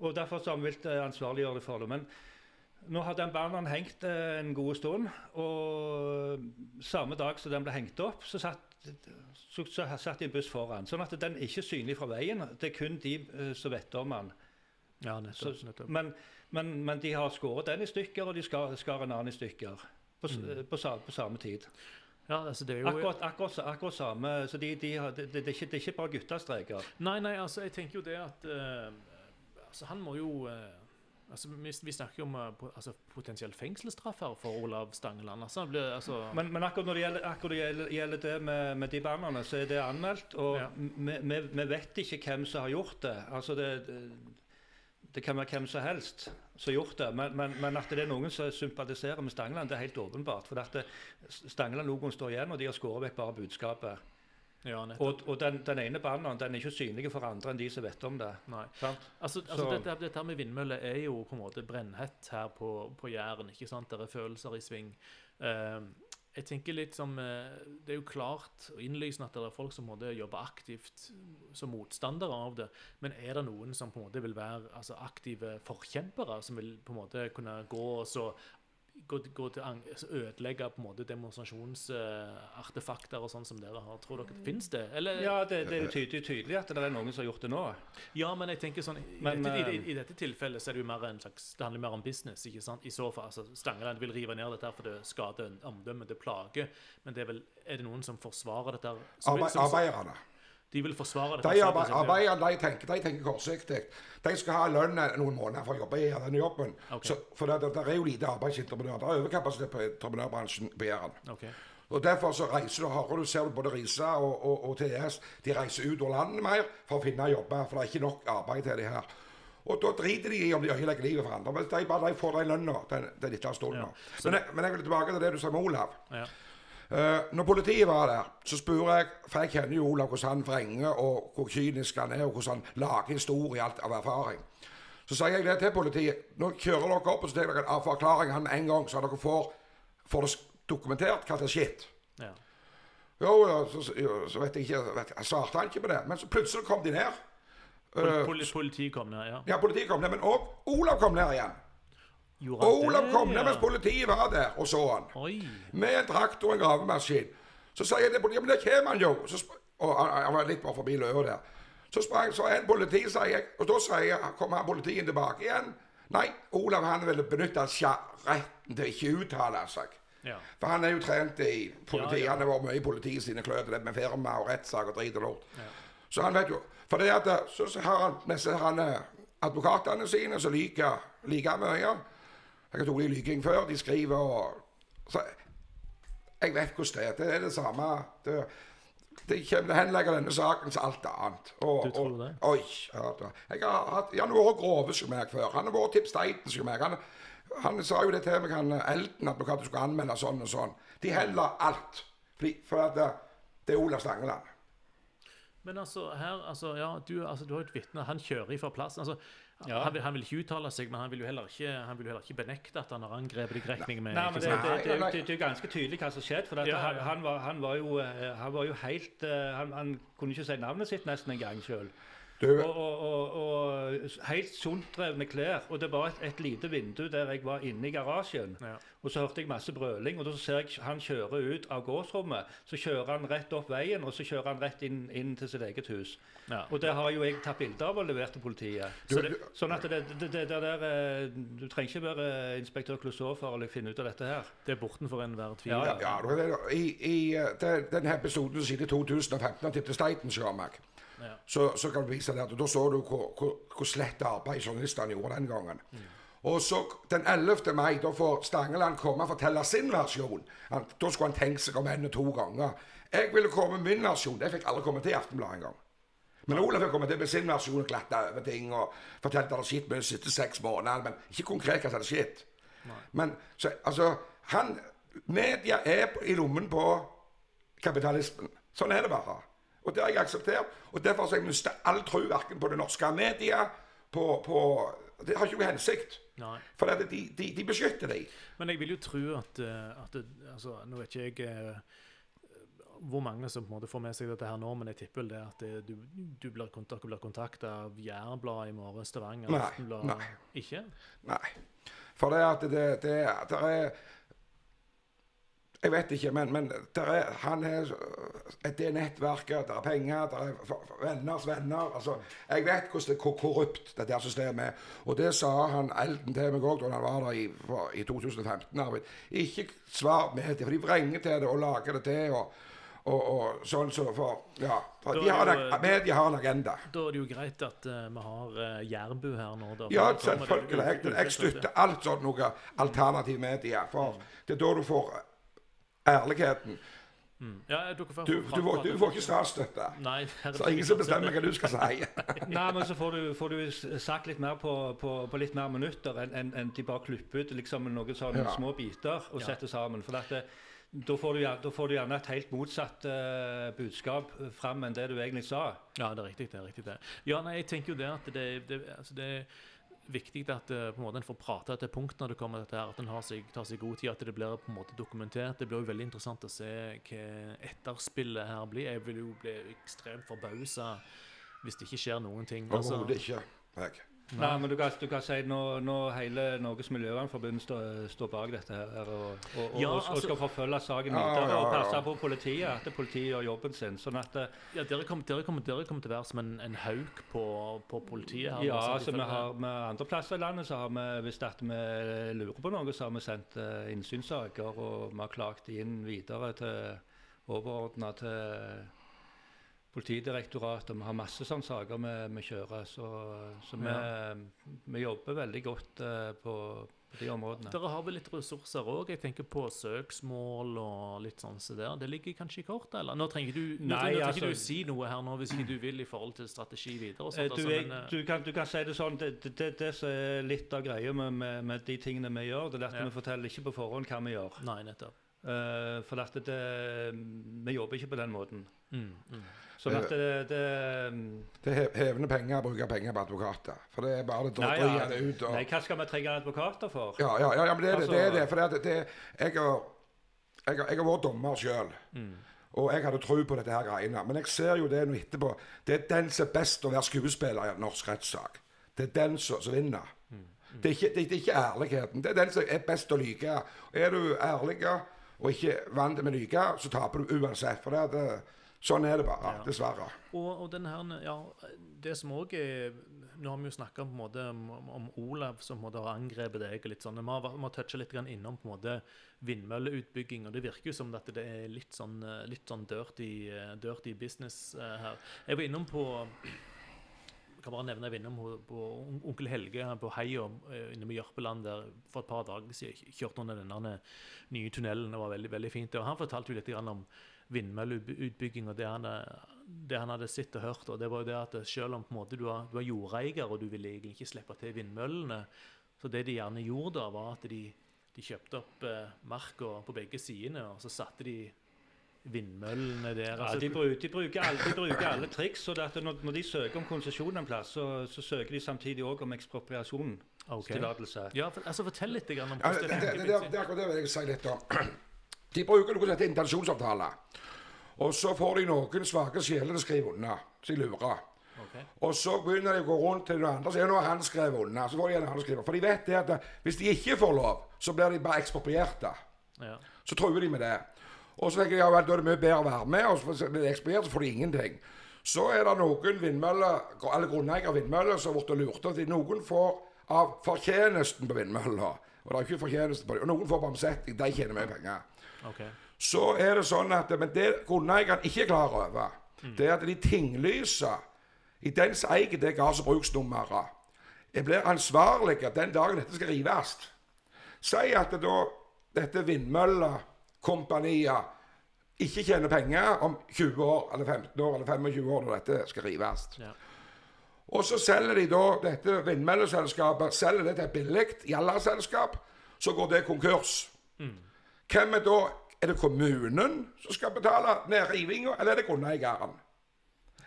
Og Derfor så har vi villet eh, ansvarliggjøre det for det. Men nå har den banneren hengt eh, en god stund, og samme dag som den ble hengt opp, så satt, så, så satt de en buss foran. Sånn at den er ikke synlig fra veien. Det er kun de eh, som vet om den. Ja, nettopp. nettopp. men, men, men de har skåret den i stykker, og de skar, skar en annen i stykker. På, Mm. på, på, på samme tid. Ja, altså det er jo Akkurat, akkurat, akkurat samme. Så de, de de, det, er ikke, bare guttestreker. Nei, nei, altså jeg tenker jo det at eh, altså Han må jo eh, altså Vi, vi snakker jo om eh, altså, potensiell fengselsstraff her for Olav Stangeland. Altså, ble, altså, Men, men akkurat når det gjelder, akkurat det gjelder, det med, med de bandene, så er det anmeldt. Og Ja. vi, vi, vi vet ikke hvem som har gjort det. Altså det, det, kan være hvem som helst som har gjort det. Men, men, men at det er noen som sympatiserer med Stangeland, det er helt åpenbart. For det- Stangeland-logoen står igjen, og de har skåret vekk bare budskapet. Ja. Og, og den, den ene banneren den er ikke synlig for andre enn de som vet om det. Altså, altså dette, dette med vindmøller er jo på en måte brennhett her på, på Jæren. ikke sant? Det er følelser i sving. Uh, jeg tenker litt som eh, Det er jo klart og innlysende at det er folk som måtte jobbe aktivt som motstandere av det. Men er det noen som på en måte vil være altså, aktive forkjempere, som vil på en måte kunne gå og så gå, gå til ang- altså, ødelegge på en måte demonstrasjonsartefakter og sånn som dere har? Tror dere det finnes det? Eller, Ja, det, det er jo tydelig, tydelig at det er noen som har gjort det nå. Ja, men jeg tenker sånn I, Men, dette, i, eh, i dette tilfellet så er det jo mer en slags Det handler mer om business. ikke sant? I så fall, altså Stangeland vil rive ned dette her for det skader omdømmet, det plager. Men det er vel Er det noen som forsvarer dette? her? Som, Arbe som, arbeiderne. De vil forsvare det. De arbeider, de tenker, de tenker kortsiktig. De skal ha lønn noen måneder for å jobbe i denne jobben. Okay. Så, for det, det, er jo lite arbeidsentreprenører. Det er overkapasitet på entreprenørbransjen på Jæren. Okay. Og Derfor så reiser du, hardere. du, ser både Risa og, og, og TS de reiser ut av landet mer for å finne jobber, for det er ikke nok arbeid til de her. Og da driter de i om de ikke legger livet for andre. Men de bare de får de lønna til til dette stunden. Ja. Men, jeg, men jeg vil tilbake til det du sa med Olav. Ja. Eh, når politiet var der, så spør jeg For jeg kjenner jo Olav hvordan han vrenger, og hvor kynisk han er, og hvordan han lager historie alt av erfaring. Så sier jeg det til politiet. Nå kjører dere opp og så tar dere en forklaring han en gang, så dere får, får det dokumentert hva som har skjedd. ja. Jo, ja, så, så, så vet jeg ikke vet, Jeg svarte han ikke på det. Men så plutselig kom de ned. Pol Eh, Politiet kom ned, ja. ja, politiet kom ned, men òg Olav kom ned igjen. Gjorde han Olav det, kom ned ja? mens politiet var der og så han. Oi. Med en traktor og en gravemaskin. Så sier til politiet, men der kommer han jo. Så, og han, han var litt bare forbi løa der. Så sprang så en politi, sier jeg, og da sier kommer han politien tilbake igjen. Nei, Olav han ville benytte retten til ikke uttale seg. Ja. For han er jo trent i politiet. Ja, ja. Han har vært mye i politiet sine klør det med firma og rettssak og drit og lort. Så han vet jo For det at så, så har han disse her, eh, advokatene sine som liker like mye. Jeg har tatt de lyking før. De skriver og så, Jeg vet hvordan det er. Det er det samme. Det, det kommer til å henlegge denne saken som alt annet. Og, Du tror og, det? Oi. Ja, jeg har hatt, Jan vært grove som meg før. Han har vært Tips Deiten som meg. Han, han sa jo det til meg, han Elten, at vi skulle anmelde sånn og sånn. De heller alt. Fordi, for at det, det er Ola Stangeland. Men altså, her, altså, ja, du, altså, du har jo et vitne. Han kjører ifra plassen. Altså, Ja. han, vil, han vil ikke uttale seg, men han vil jo heller ikke, han vil heller ikke benekte at han har angrepet deg retning med Nei, det, det, det, det, det er jo ganske tydelig hva som skjedde. For Ja, han, han, var, han, var jo, eh, han var jo helt eh, han, han kunne ikke si navnet sitt nesten en gang sjøl. Du- Og, og, og, og helt sunddrevne klær. Og det var et, et lite vindu der jeg var inne i garasjen. Ja. Og så hørte jeg masse brøling, og da ser jeg han kjøre ut av gårdsrommet. Så kjører han rett opp veien, og så kjører han rett inn, inn til sitt eget hus. Ja. Og det har jo jeg tatt bilde av og levert til politiet. Du- Så det, du- sånn at det, det, det, det der eh, Du trenger ikke være inspektør Clouseau for å finne ut av dette her. Det er bortenfor enhver tvil. Ja, Ja, ja det- I, i eh, den, denne episoden siden i 2015 av Titte Steiten, meg, Ja. så, så kan du vise det at da så du hvor, hvor, hvor slett arbeid journalistene gjorde den gangen. Og så den 11. mai da får Stangeland komme og fortelle sin versjon. Han, da skulle han tenkt seg om en og to ganger. Jeg ville komme med min versjon. Det fikk aldri komme til i Aftenbladet engang. Men Olav fikk komme til med sin versjon og glatte over ting og fortalte at det hadde skjedd med de siste seks månedene. Men ikke konkret hva som hadde skjedd. Men så, altså han, Media er i lommen på kapitalismen. Sånn er det bare. Og det har jeg akseptert. Og derfor har jeg mista all tro verken på det norske media på, på Det har ikke noe hensikt. Nei. For det, de, de, de beskytter deg. Men jeg vil jo tro at, eh, at det, altså, Nå vet ikke jeg eh, hvor mange som på en måte får med seg dette her nå, men jeg tipper det at det, du, du blir, kontakta kontakt av Jærbladet i morgen, Stavanger Nei, nei. Ikke? Nei. For det at det, det, det er Jeg vet ikke, men, men er, han er Det er nettverket, det er penger, det er venners venner. altså, Jeg vet hvordan det, hvor korrupt det der systemet er. Og det sa han Elden til meg òg da han var der i, for, i 2015. Arvid. Ikke svar med det, for de vrenger til det og lager det til. og og, og sånn så for, ja, for de har, er en- Media har en agenda. Da er det jo greit at uh, vi har uh, Jærbu her nå. Da, Ja, selvfølgelig. Jeg, jeg støtter alt sånt noe alternativ media. For det er da du får ærligheten. Mm. Ja, får, Du, du, får, du får ikke statsstøtte. Nei, Så ingen som bestemmer hva du skal si. Nei, men så får du, får du sagt litt mer på, på, på litt mer minutter enn en, en de bare klipper ut liksom noen sånne Ja. små biter og Ja. setter sammen. For dette, da, får du, da får du gjerne et helt motsatt uh, budskap eh, fram enn det du egentlig sa. Ja, det er riktig. det er riktig det. Ja, nei, jeg tenker jo det at det, det, altså det viktig at eh, på en måte en får prate til punkt når det kommer til dette her, at en seg, tar seg god tid, at det blir på en måte dokumentert. Det blir jo veldig interessant å se hva etterspillet her blir. Jeg vil jo bli ekstremt forbausa hvis det ikke skjer noen ting. Altså, Overhodet ikke. Jeg. Nei, men du kan, du kan si når, når hele Norges Miljøvernforbund står, står bak dette her og, og, og, Ja, altså, og skal forfølge saken Ja, videre ja, og passe på politiet, at politiet gjør jobben sin. sånn at eh, ja, dere kommer, dere, kommer, dere kommer til å være som en, en hauk på, på politiet her. Ja, altså, altså vi har med andre plasser i landet så har vi, hvis at vi lurer på noe, så har vi sendt uh, innsynssaker, og vi har klagt inn videre til overordna til Politidirektoratet. Vi har masse sånne saker vi, vi kjører, så, så vi, vi jobber veldig godt eh, på, på de områdene. Dere har vel litt ressurser òg? Jeg tenker på søksmål og litt sånn så der. Det ligger kanskje i kortet, eller? Nå trenger du, nå Nei, nå trenger altså- du si noe her nå hvis ikke du vil i forhold til strategi videre. og Eh, sånt, Du, altså, er, men, eh, du, kan, du kan si det sånn, det, det, det, det som er litt av greia med, med, med de tingene vi gjør, det er at Ja. vi forteller ikke på forhånd hva vi gjør. Nei, nettopp. Uh, for at det, vi jobber ikke på den måten. Mm, mm. Sånn at det, det Det er he- hevende penger å bruke penger på advokater. For det er bare Nei, ja. det ut. Og, Nei, hva skal vi trenge advokater for? ja, ja, ja, ja, men det er det. det, er Altså- det for det, det, jeg, har, jeg, har, jeg har vært dommer sjøl. Mm. Og jeg hadde tro på dette her greiene. Men jeg ser jo det nå etterpå. Det er den som er best til å være skuespiller i en norsk rettssak. Det er den som, som vinner. Det, er ikke, det, det er ikke ærligheten. Det er den som er best til å lyve. Er du ærlig og ikke vant med å lyve, så taper du uansett. For det, er det, sånn er det bare. Ja. Dessverre. Og, og den her, ja, det som òg er Nå har vi jo snakka om, om, Olav som måte har angrepet deg. og litt sånn, Vi har, vi har toucha litt grann innom på en måte vindmølleutbygging. og Det virker jo som at det er litt sånn, litt sånn dirty, dirty business eh, her. Jeg var innom på jeg kan bare nevne jeg var innom på onkel Helge på Heia eh, inne med Jørpeland der for et par dager siden. Kjørte under denne nye tunnelen. Det var veldig veldig fint. Og Han fortalte jo litt grann om vindmølleutbygging og det han, det han hadde sett og hørt. og det var jo det at Selv om på en måte du var, du var jordeier og du ville egentlig ikke slippe til vindmøllene, så det de gjerne gjorde da, var at de, de kjøpte opp eh, marka på begge sidene, og så satte de vindmøllene der. Ja, altså- de, bruker, de, bruker alle, de bruker alle triks. så det at når, når de søker om konsesjon en plass, så, så søker de samtidig òg om ekspropriasjonstillatelse. Okay. Ja, for, altså Fortell litt om om Ja, hvordan det, det det, det, det, det, det er akkurat det vil jeg si litt om. De bruker noe som heter intensjonsavtale. Og så får de noen svake sjeler til å skrive under, så de lurer. Ok. Ok. Og så begynner de å gå rundt til noen andre, så er nå han skrevet unna. Så får de en annen skriver. For de vet det at eh, hvis de ikke får lov, så blir de bare eksproprierte. Ja. Så truer de med det. Og så tenker de ja, vel, da er det mye bedre å være med, og så blir de ekspropriert, så får de ingenting. Så er det noen vindmøller, eller grunneiere av vindmøller som har blitt lurt at noen får av fortjenesten på vindmølla. Og det er ikke fortjeneste på dem. Og noen får på omsetning. De tjener mye penger. Ok. Så er det sånn at Men det grunneierne ikke er klar over, det er at de tinglyser i den som eier det og bruksnummeret, jeg blir ansvarlig den dagen dette skal rives. Si at det da dette vindmøllekompaniet ikke tjener penger om 20 år, eller 15 år, eller 25 år når dette skal rives. Ja. Og så selger de da dette vindmølleselskapet selger det til billig jallarselskap. Så går det konkurs. Hvem er da Er det kommunen som skal betale nedrivinga, eller er det grunneieren?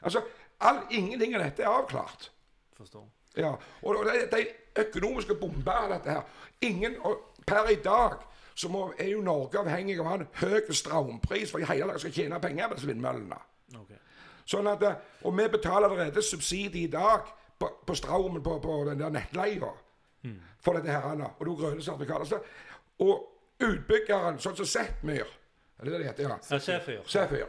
Altså, all, ingenting av dette er avklart. Forstår. Ja, og det, er økonomiske bomber av dette her. Ingen, og Per i dag så må, er jo Norge avhengig av å ha en høy strømpris for i hele landet skal tjene penger på disse vindmøllene. Okay. Sånn at, eh, Og vi betaler allerede subsidie i dag på, på strømmen på, på den der nettleia for dette her. Anna, Og er grønne sertifikater. Og utbyggeren, sånn som Zetmyr Er det det det heter? Ja. Ja, Sefyr. Sefyr.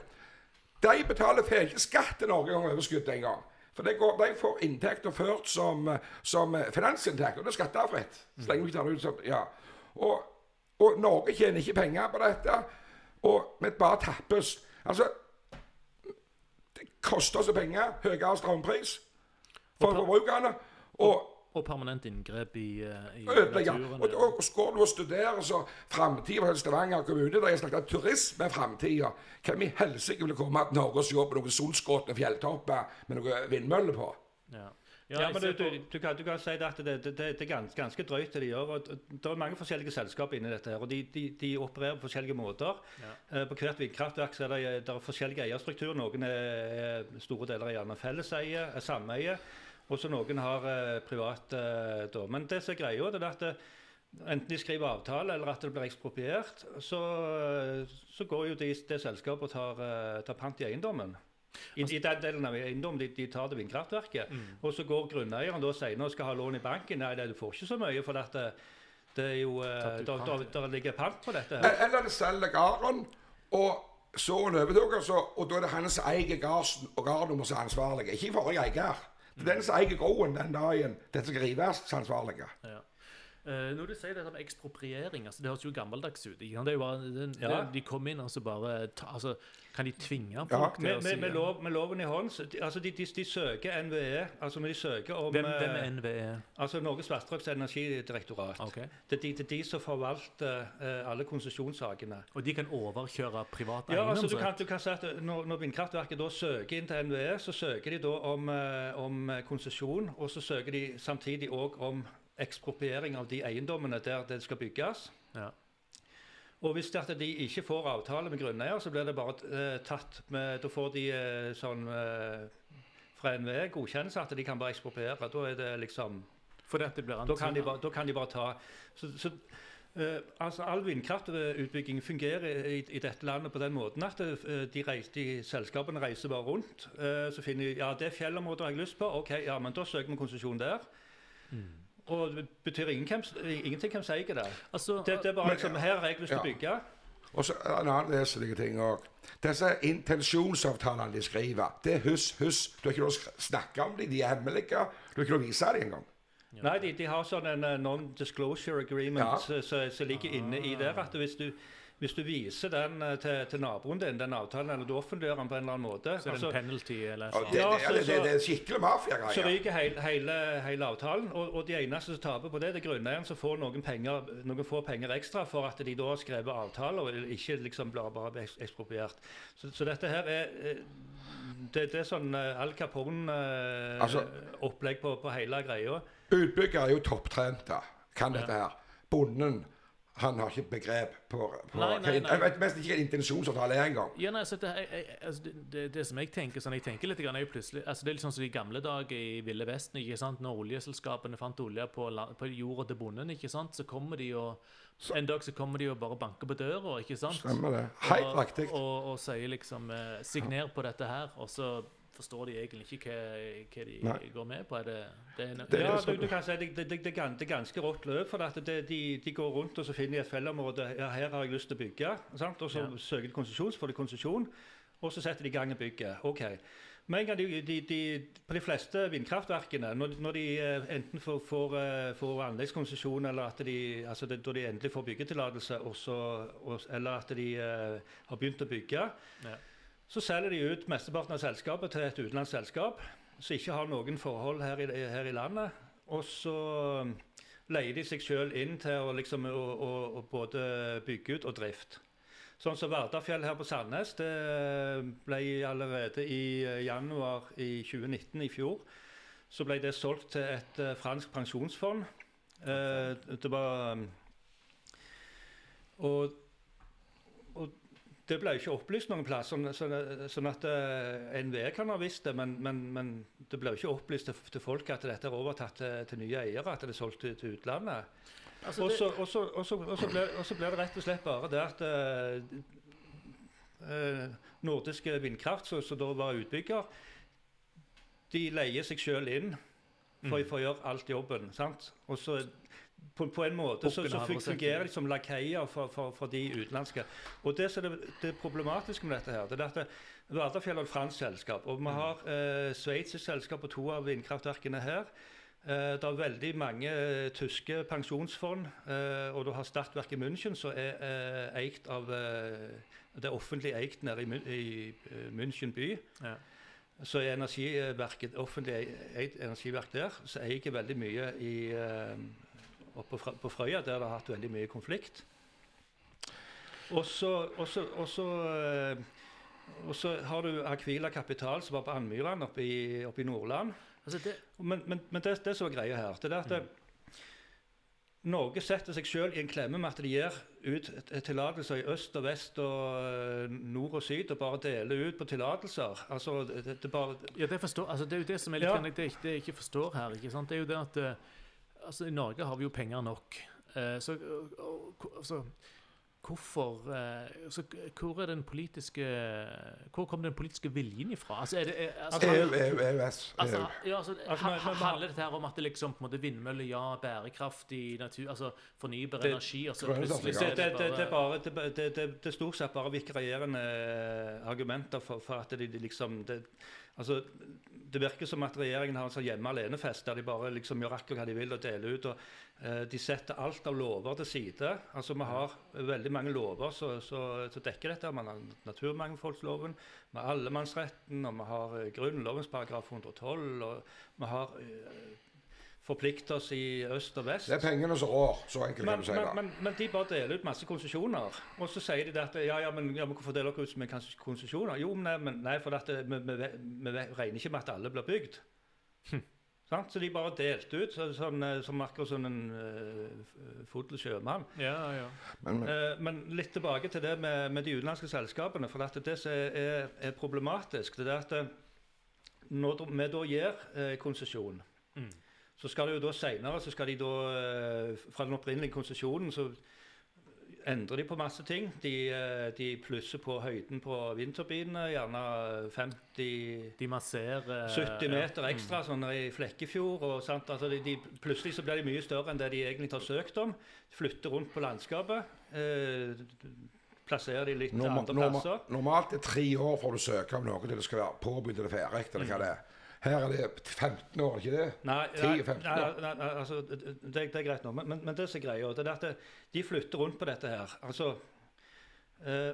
De betaler ikke skatt til Norge over overskudd engang. For de, går, de får inntekter ført som, som finansinntekt, og det er skattefritt. Så lenge vi tar det ut som Ja. Og, og Norge tjener ikke penger på dette, og vi bare tappes. Altså Det koster oss penger, høyere strømpris for forbrukerne. og Og permanent inngrep i, eh, i naturen. Og, og, og skal du og studere så framtida for Stavanger kommune, der jeg snakket turisme er framtida, hvem i helsike vil komme til Norge og se på noen solskråtne fjelltopper med noen vindmøller på? Ja. Ja, ja, men du, du, du, kan, du kan si at det, det, det, det er ganske, ganske drøyt det de gjør. og Det er mange forskjellige selskaper inni dette. her, og De, de, de opererer på forskjellige måter. Eh, på hvert vindkraftverk er det, det er forskjellige eierstrukturer. Noen er, er store deler er gjerne felleseie, sameie. Og så noen har eh, privat eh, da. Men det som er greia, det er at det, enten de skriver avtale eller at det blir ekspropriert, så, eh, så går jo de, det selskapet og tar, eh, tar pant i eiendommen. I, I den delen av eiendommen de, de tar det vindkraftverket. Og så går grunneieren da senere og skal ha lån i banken. Nei, du får ikke så mye, for dette, det, det er jo eh, der, der, der ligger pant på dette. her. E- Eller det selger gården, og så overtok, så, og da er det han som eier gården, og gården må være ansvarlig. Ikke forrige eier. Den som eier gården den dagen den skal rives, som er ansvarlig. Ja. Eh, når du sier dette med ekspropriering, altså, det høres jo gammeldags ut. Ikke? Det er jo bare, det, Ja. det, de kom inn og så bare ta, altså, Kan de tvinge folk Ja. til Med, å med, si med, lov, med loven i hånd så de, altså de, de, de søker NVE. altså de søker om Hvem, hvem eh, er NVE? Altså Norges vassdrags- og energidirektorat. Okay. Det, er de, det er de som forvalter uh, alle konsesjonssakene. Og de kan overkjøre privat Ja, altså du kan, du kan si at Når, når vindkraftverket da søker inn til NVE, så søker de da om, uh, om konsesjon, og så søker de samtidig òg om ekspropriering av de eiendommene der det skal bygges. Ja. Og hvis det at de ikke får avtale med grunneier, så blir det bare eh, tatt med Da får de eh, sånn eh, fra NVE godkjennelse at de kan bare ekspropriere. Da er det liksom For dette blir Da kan de bare, da kan de bare ta så, så, eh, altså All vindkraftutbygging fungerer i, i dette landet på den måten at de, reiser, de selskapene reiser bare rundt. så finner de ja, det fjellområdet har jeg lyst på. OK, ja, men da søker vi konsesjon der. Og det betyr ingen hvem, ingenting hvem som eier det. Altså, Det, det er bare Men- liksom Her har jeg lyst til å bygge. Og så det en annen vesentlig ting òg. Disse intensjonsavtalene de skriver, det er hus, hus. Du har ikke lov å snakke om dem, de er hemmelige. Du har ikke lov å vise dem engang. Nei, de, de har sånn en eh, non-disclosure agreement Ja. som så, så ligger inne i der. At hvis du, hvis du viser den eh, til, til naboen din, den avtalen, eller du offentliggjør den på en eller annen måte, så er det altså, en penalty eller sånn. Ja, det, det, det, det er skikkelig så ryker hele, hele, hele avtalen. Og, og de eneste som taper på det, det er grunneieren som får noen, penger, noen få penger ekstra for at de da har skrevet avtaler og ikke liksom blir bare ekspropriert. Så, så dette her er eh, det, det er sånn eh, Al Capone-opplegg Altså- på, på hele greia. Utbygger er jo topptrente, kan dette her. Bonden han har ikke begrep på, på Nei, nei, nei. Jeg vet mest ikke hva intensjonsavtale er engang. Ja, nei, det, jeg, altså, det, det, det som jeg tenker sånn, jeg tenker litt grann, er jo plutselig, altså, Det er litt sånn som i gamle dager i Ville Vesten. ikke sant? Når oljeselskapene fant olje på, la- på jorda til bonden, ikke sant? så kommer de og En dag så kommer de og bare banker på døra, ikke sant? Stemmer det. Helt og, riktig. Og, og sier liksom eh, 'signer på dette her', og så forstår de egentlig ikke hva, hva de Nei. går med på. Er det, det er Det ja, det du, du kan si det, det, det, det, er er ganske rått løp. For at det, de, de går rundt og så finner de et fellområde. ja, her har jeg lyst til å bygge. Sant? Og så Ja. søker de konsesjon, så får de konsesjon, og så setter de i gang og bygger. Ok. Men en gang de, de, de, på de fleste vindkraftverkene, når, når de eh, enten får, får, eh, får anleggskonsesjon, eller at de, altså det, da de endelig får byggetillatelse, eller at de uh, har begynt å bygge, Ja. Så selger de ut mesteparten av selskapet til et utenlandsk selskap som ikke har noen forhold her i, her i landet. Og så um, leier de seg sjøl inn til å, liksom, å, å, å både bygge ut og drift. Sånn som Vardafjell her på Sandnes, det ble allerede i eh, januar i 2019, i fjor, så ble det solgt til et eh, fransk pensjonsfond. Eh, det var um, og det ble ikke opplyst noen plass, sånn, sånn, sånn at uh, NVE kan ha visst det, men, men, men det ble ikke opplyst til, til folk at dette er overtatt til, til nye eiere, at det er solgt til, til utlandet. altså, Og så- ble- det rett og slett bare det at eh, eh, Nordiske Vindkraft, som som da var utbygger, de leier seg sjøl inn for, Mm. for å gjøre alt jobben. sant? Og så på, på en måte så, så fungerer de som lakeier for, for, for de utenlandske. Og det som er det, det problematiske med dette her, det er at Vardafjell er et fransk selskap. Og vi har eh, sveitsisk selskap på to av vindkraftverkene her. Eh, det er veldig mange eh, tyske pensjonsfond, eh, og du har Stadtwerk i München, som er eh, eikt av eh, Det er offentlig eikt nede i, i eh, München by. ja. Så er energiverket, offentlig eid energiverk der, som eier veldig mye i, oppe på Frøya, der det har hatt veldig mye konflikt. Og så, eh, har du Aquila Kapital, som var på Andmyran oppe i, oppe i Nordland. Altså, det, Men, men, men det, det som er greia her, det er at Mm. Norge setter seg selv i en klemme med at de gir ut tillatelser i øst og vest og eh, nord og syd, og bare deler ut på tillatelser. Altså, det, det, bare ja, det, forstår, altså, det er jo det som er litt Ja. det, jeg- det jeg ikke forstår her. ikke sant? Det er jo det at altså, I Norge har vi jo penger nok. Eh, så altså, Hvorfor eh, altså, Hvor er den politiske Hvor kom den politiske viljen ifra? Altså, er det, er, altså, EU, EU, EØS. Altså, ja, altså, Altså, handler dette her om at det liksom på en måte vindmøller, ja, bærekraftig natur, altså fornybar Det- energi, og så plutselig så det, er det, det det, det, er bare bare, det, det, det, det stort sett bare vikarierende eh, argumenter for, for at de, de liksom det, altså, det virker som at regjeringen har en sånn hjemme alene-fest der de bare liksom gjør akkurat hva de vil og deler ut. og eh, De setter alt av lover til side. Altså Vi har veldig mange lover som dekker dette. Man har naturmangfoldsloven, vi allemannsretten, og vi har eh, Grunnlovens paragraf 112. og vi har eh, forpliktet oss i øst og vest. Det er pengene som rår, så enkelt kan du si det. men, men de bare deler ut masse konsesjoner. Og så sier de at ja, ja, men, ja, hvorfor deler dere ut så mye konsesjoner? Jo, men, nei, men nei, for at vi, vi, vi, vi regner ikke med at alle blir bygd. Sant? Så de bare delte ut, så, sånn, eh, som akkurat som en uh, fodel sjømann. Ja, ja. Men, men, Eh, men litt tilbake til det med, med de utenlandske selskapene. For at det som er, er, problematisk, det er at eh, når vi da gir uh, konsesjon, Mm. Så skal det jo da senere så skal de da eh, Fra den opprinnelige konsesjonen så endrer de på masse ting. De, eh, de plusser på høyden på vindturbinene, gjerne 50 De masserer 70 meter ja. ekstra sånn i Flekkefjord. og sant? Altså de, de, plutselig så blir de mye større enn det de egentlig har søkt om. Flytter rundt på landskapet. Eh, plasserer de litt norma, andre norma, plasser. normalt er tre år for du søker om noe til det skal være påbegynt eller ferdig. Eller hva det er. Her er det 15 år, ikke det? Nei, 10-15 nei, år. nei, nei, altså, det, det er greit nå, men, men, men det som er greia, det er at det- de flytter rundt på dette her. Altså eh,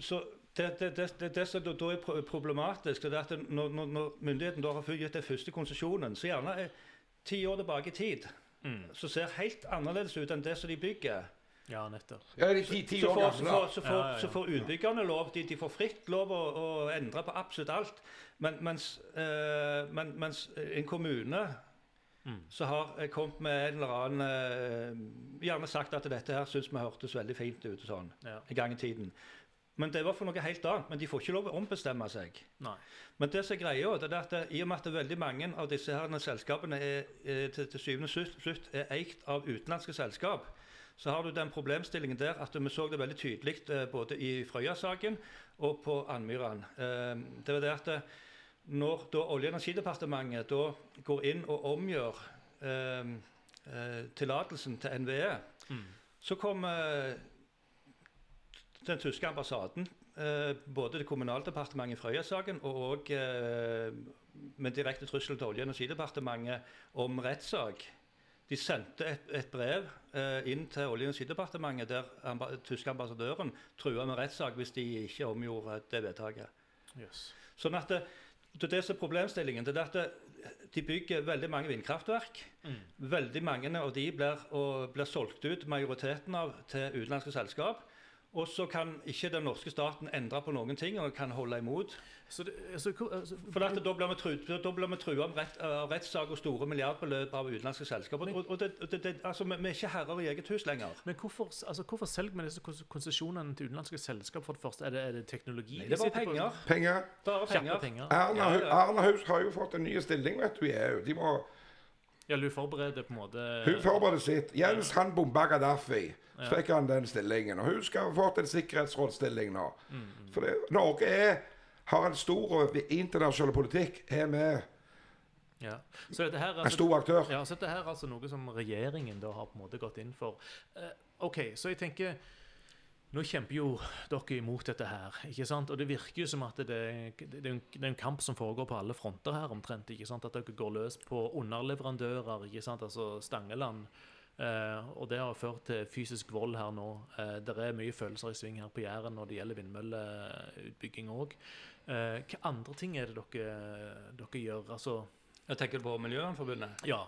Så det, det, det, det, det som da er problematisk, det er at når, når, når myndigheten da har gitt den første konsesjonen, så gjerne er ti år tilbake i tid, Mm. så ser helt annerledes ut enn det som de bygger. Ja, nettopp. Ja, de ti, ti Så får, så, får, så, får, så får utbyggerne lov, de, de får fritt lov å, å endre på absolutt alt. Men, mens, eh, men, mens en kommune Mm. så har jeg kommet med en eller annen eh, Gjerne sagt at dette her syns vi hørtes veldig fint ut sånn Ja. en gang i tiden. Men det var for noe helt annet. Men de får ikke lov å ombestemme seg. Nei. Men det som er greia, det er at i og med at veldig mange av disse her selskapene er, er, til, til syvende og sist er eikt av utenlandske selskap, så har du den problemstillingen der at vi så det veldig tydelig eh, både i Frøya-saken og på Andmyran. Eh, det var det at eh, når da Olje- og energidepartementet da går inn og omgjør eh, eh, tillatelsen til NVE, Mm. så kommer den tyske ambassaden, eh, både det Kommunaldepartementet i Frøya-saken og eh, med direkte trussel til Olje- og energidepartementet om rettssak. De sendte et, et brev eh, inn til Olje- og energidepartementet der amba tyske ambassadøren trua med rettssak hvis de ikke omgjorde det vedtaket. Yes. Sånn at det, det er det som er problemstillingen. det er at det, De bygger veldig mange vindkraftverk. Mm. Veldig mange av de blir, og, blir solgt ut, majoriteten av, til utenlandske selskap. Og så kan ikke den norske staten endre på noen ting og kan holde imot. Så det, altså, altså, For dette, Da blir vi tru- trua om rett, av rettssak og store milliardbeløp av utenlandske selskaper. Og, og det, det, det, altså, vi, vi er ikke herrer i eget hus lenger. Men hvorfor, altså, hvorfor selger vi disse konsesjonene til utenlandske selskap? for det første? Er det, er det teknologi? Nei, det var bare penger. Penger. Bare penger. penger. Erna, Ja, ja. Erna Haus har jo fått en ny stilling vet du, i EU. De må, Ja, Hun forbereder på en måte hun forbereder sitt. Jens han bomba Gaddafi. Så fikk han den stillingen. Og hun skal fått en sikkerhetsrådsstilling nå. Mm, For det, Norge er, har en stor internasjonal politikk. Er med Ja. Så dette her, en altså, stor aktør. ja, så dette her er altså noe som regjeringen da har på en måte gått inn for. Eh, OK, så jeg tenker Nå kjemper jo dere imot dette her, ikke sant? Og det virker jo som at det, det, det, er en, det er en kamp som foregår på alle fronter her omtrent. ikke sant? At dere går løs på underleverandører, ikke sant? altså Stangeland. Eh, og det har ført til fysisk vold her nå. Eh, det er mye følelser i sving her på Jæren når det gjelder vindmølleutbygging òg. Eh, hva andre ting er det dere, dere gjør? Altså Jeg tenker på Miljøvernforbundet. Ja.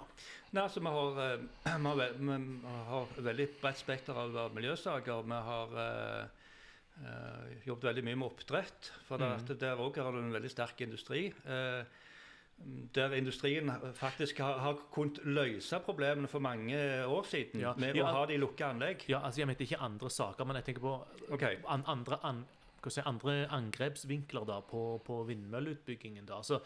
Nei, altså, vi, har, vi, har, vi har veldig bredt spekter av, miljøsaker. Vi har eh, jobbet veldig mye med oppdrett. For mm. der òg har du en veldig sterk industri. eh, der industrien faktisk har, har kunnet løse problemene for mange år siden Ja. med Ja. å ha de lukka anlegg. ja, altså jeg mente ikke andre saker, men jeg tenker på okay. an, andre, an, si, andre angrepsvinkler da på, på vindmølleutbyggingen. da. Så,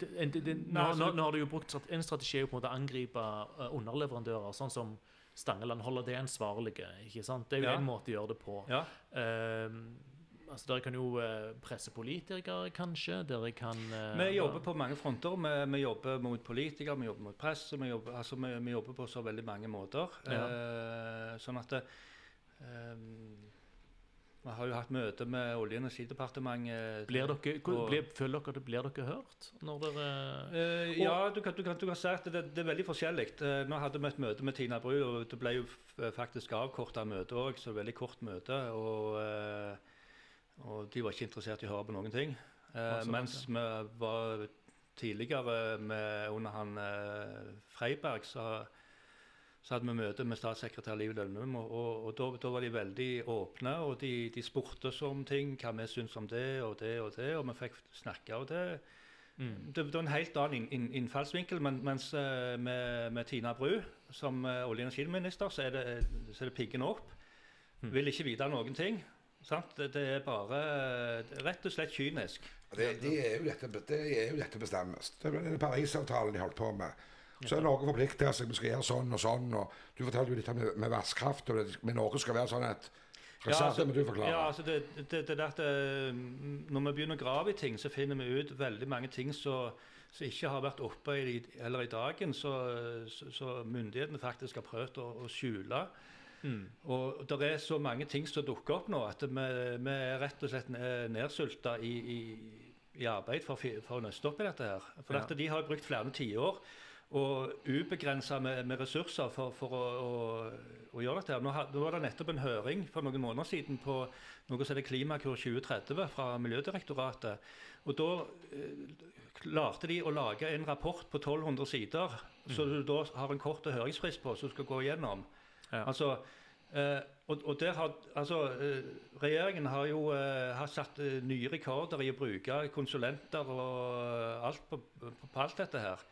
det, det, det, nå, altså, nå, nå har du jo brukt En strategi er jo på en måte å angripe eh, underleverandører, sånn som Stangeland holder det ansvarlige. ikke sant? Det er jo Ja. en måte å gjøre det på. Ja. Ehm, altså, Dere kan jo eh, presse politikere, kanskje. Dere kan eh, Vi jobber på mange fronter. Vi, vi jobber mot politikere, vi jobber mot press. Vi jobber, altså, vi, vi jobber på så veldig mange måter. Eh, sånn at eh, Vi har jo hatt møte med Olje- og energidepartementet. Blir dere, og- blir, føler dere blir dere hørt når dere Eh, ja, du kan, du, kan, du kan si at det, det er veldig forskjellig. Nå hadde vi et møte med Tina Bru, og det ble jo faktisk avkorta møte òg, så det er veldig kort møte. Og, eh, og de var ikke interessert i å høre på noen ting. Eh, mens vi var tidligere med, under han eh, Freiberg, så, så hadde vi møte med statssekretær Liv Lønnum, og, og, og da, da var de veldig åpne. Og de, de spurte oss om ting, hva vi syntes om det og det og det, og vi fikk snakke om det. mm. Det, det var en helt annen inn, inn, innfallsvinkel, men, mens eh, med, med Tina Bru som eh, olje- og energiminister, så er det, så er det piggen opp. Mm. Vil ikke vite noen ting. Sant? Det, er bare er rett og slett kynisk. Det, de er jo dette, det er jo dette bestemmes. Det er Parisavtalen de holdt på med. Så er Norge forplikta seg, vi skal gjøre sånn og sånn. og Du fortalte jo litt om med, med vannkraft, med Norge skal være sånn et ja, altså- ja, altså det, det, det, at, eh, når vi begynner å grave i ting, så finner vi ut veldig mange ting som som ikke har vært oppe i, eller i dagen, så, så, så myndighetene faktisk har prøvd å, å skjule. Mm. Og det er så mange ting som dukker opp nå, at vi, vi er rett og slett ne- nedsulta i, i, i arbeid for, for å nøste opp i dette her. For Ja. dette, de har brukt flere tiår og ubegrensa med, med ressurser for, for å, å, å gjøre dette. her. Nå, nå var det nettopp en høring for noen måneder siden på noe som heter Klimakur 2030 fra Miljødirektoratet. Og da eh, klarte de å lage en rapport på 1200 sider, så du da har en kort høringsfrist på som du skal gå igjennom. Ja. Altså, eh, og, og der har, altså, eh, Regjeringen har jo eh, har satt eh, nye rekorder i å bruke konsulenter og eh, alt på, på, på alt dette her.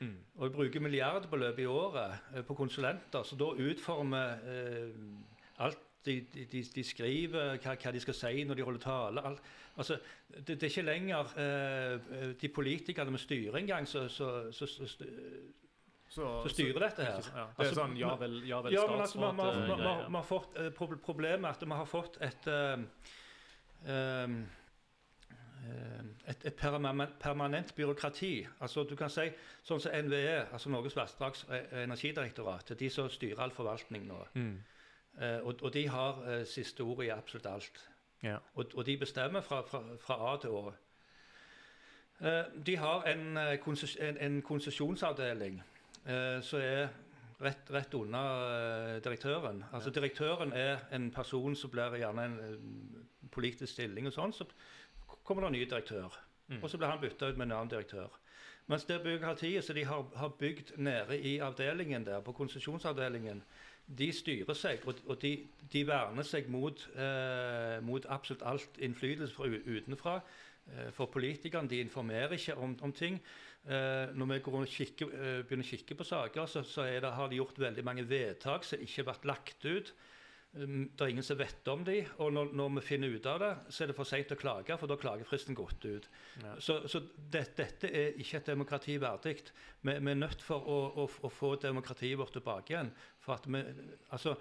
Mm. Og bruker milliardbeløp i året eh, på konsulenter, så da utformer alt de, de, de, skriver, hva, hva de skal si når de holder tale. Alt. Altså, det, det er ikke lenger eh, de politikerne med styre engang så, så, som styrer dette her. Ikke Ja. Det er Altså, sånn ja vel, ja vel Ja, men altså, man, man, man, man, har fått eh, Problemet er at vi har fått et eh, eh, et, et permanent, byråkrati. Altså du kan si Sånn som NVE, altså Norges vassdrags- og energidirektorat, de som styrer all forvaltning nå. Mm. Og, og de har siste ordet i absolutt alt. Ja. Og, og de bestemmer fra, fra, fra A til Å. De har en, en, en konsesjonsavdeling som er rett, rett under eh, direktøren. Altså Direktøren er en person som blir gjerne en eh, politisk stilling, og sånn, så kommer det en ny direktør. Mm. Og så blir han bytta ut med en annen direktør. Mens det byråkratiet som de har, har bygd nede i avdelingen der, på konsesjonsavdelingen, de styrer seg, og, og de, de verner seg mot, eh, mot absolutt alt innflytelse fra utenfra. Eh, for politikerne, de informerer ikke om, om ting. Eh, når vi går og kikker, eh, begynner å kikke på saker, så, så det, har de gjort veldig mange vedtak som ikke har vært lagt ut. Um, det er ingen som vet om de, og når, når vi finner ut av det, så er det for sent å klage, for da klager fristen gått ut. Ja. Så, så det, dette er ikke et demokrati verdig. Vi, vi er nødt for å, å, å få demokratiet vårt tilbake igjen. For at vi, altså,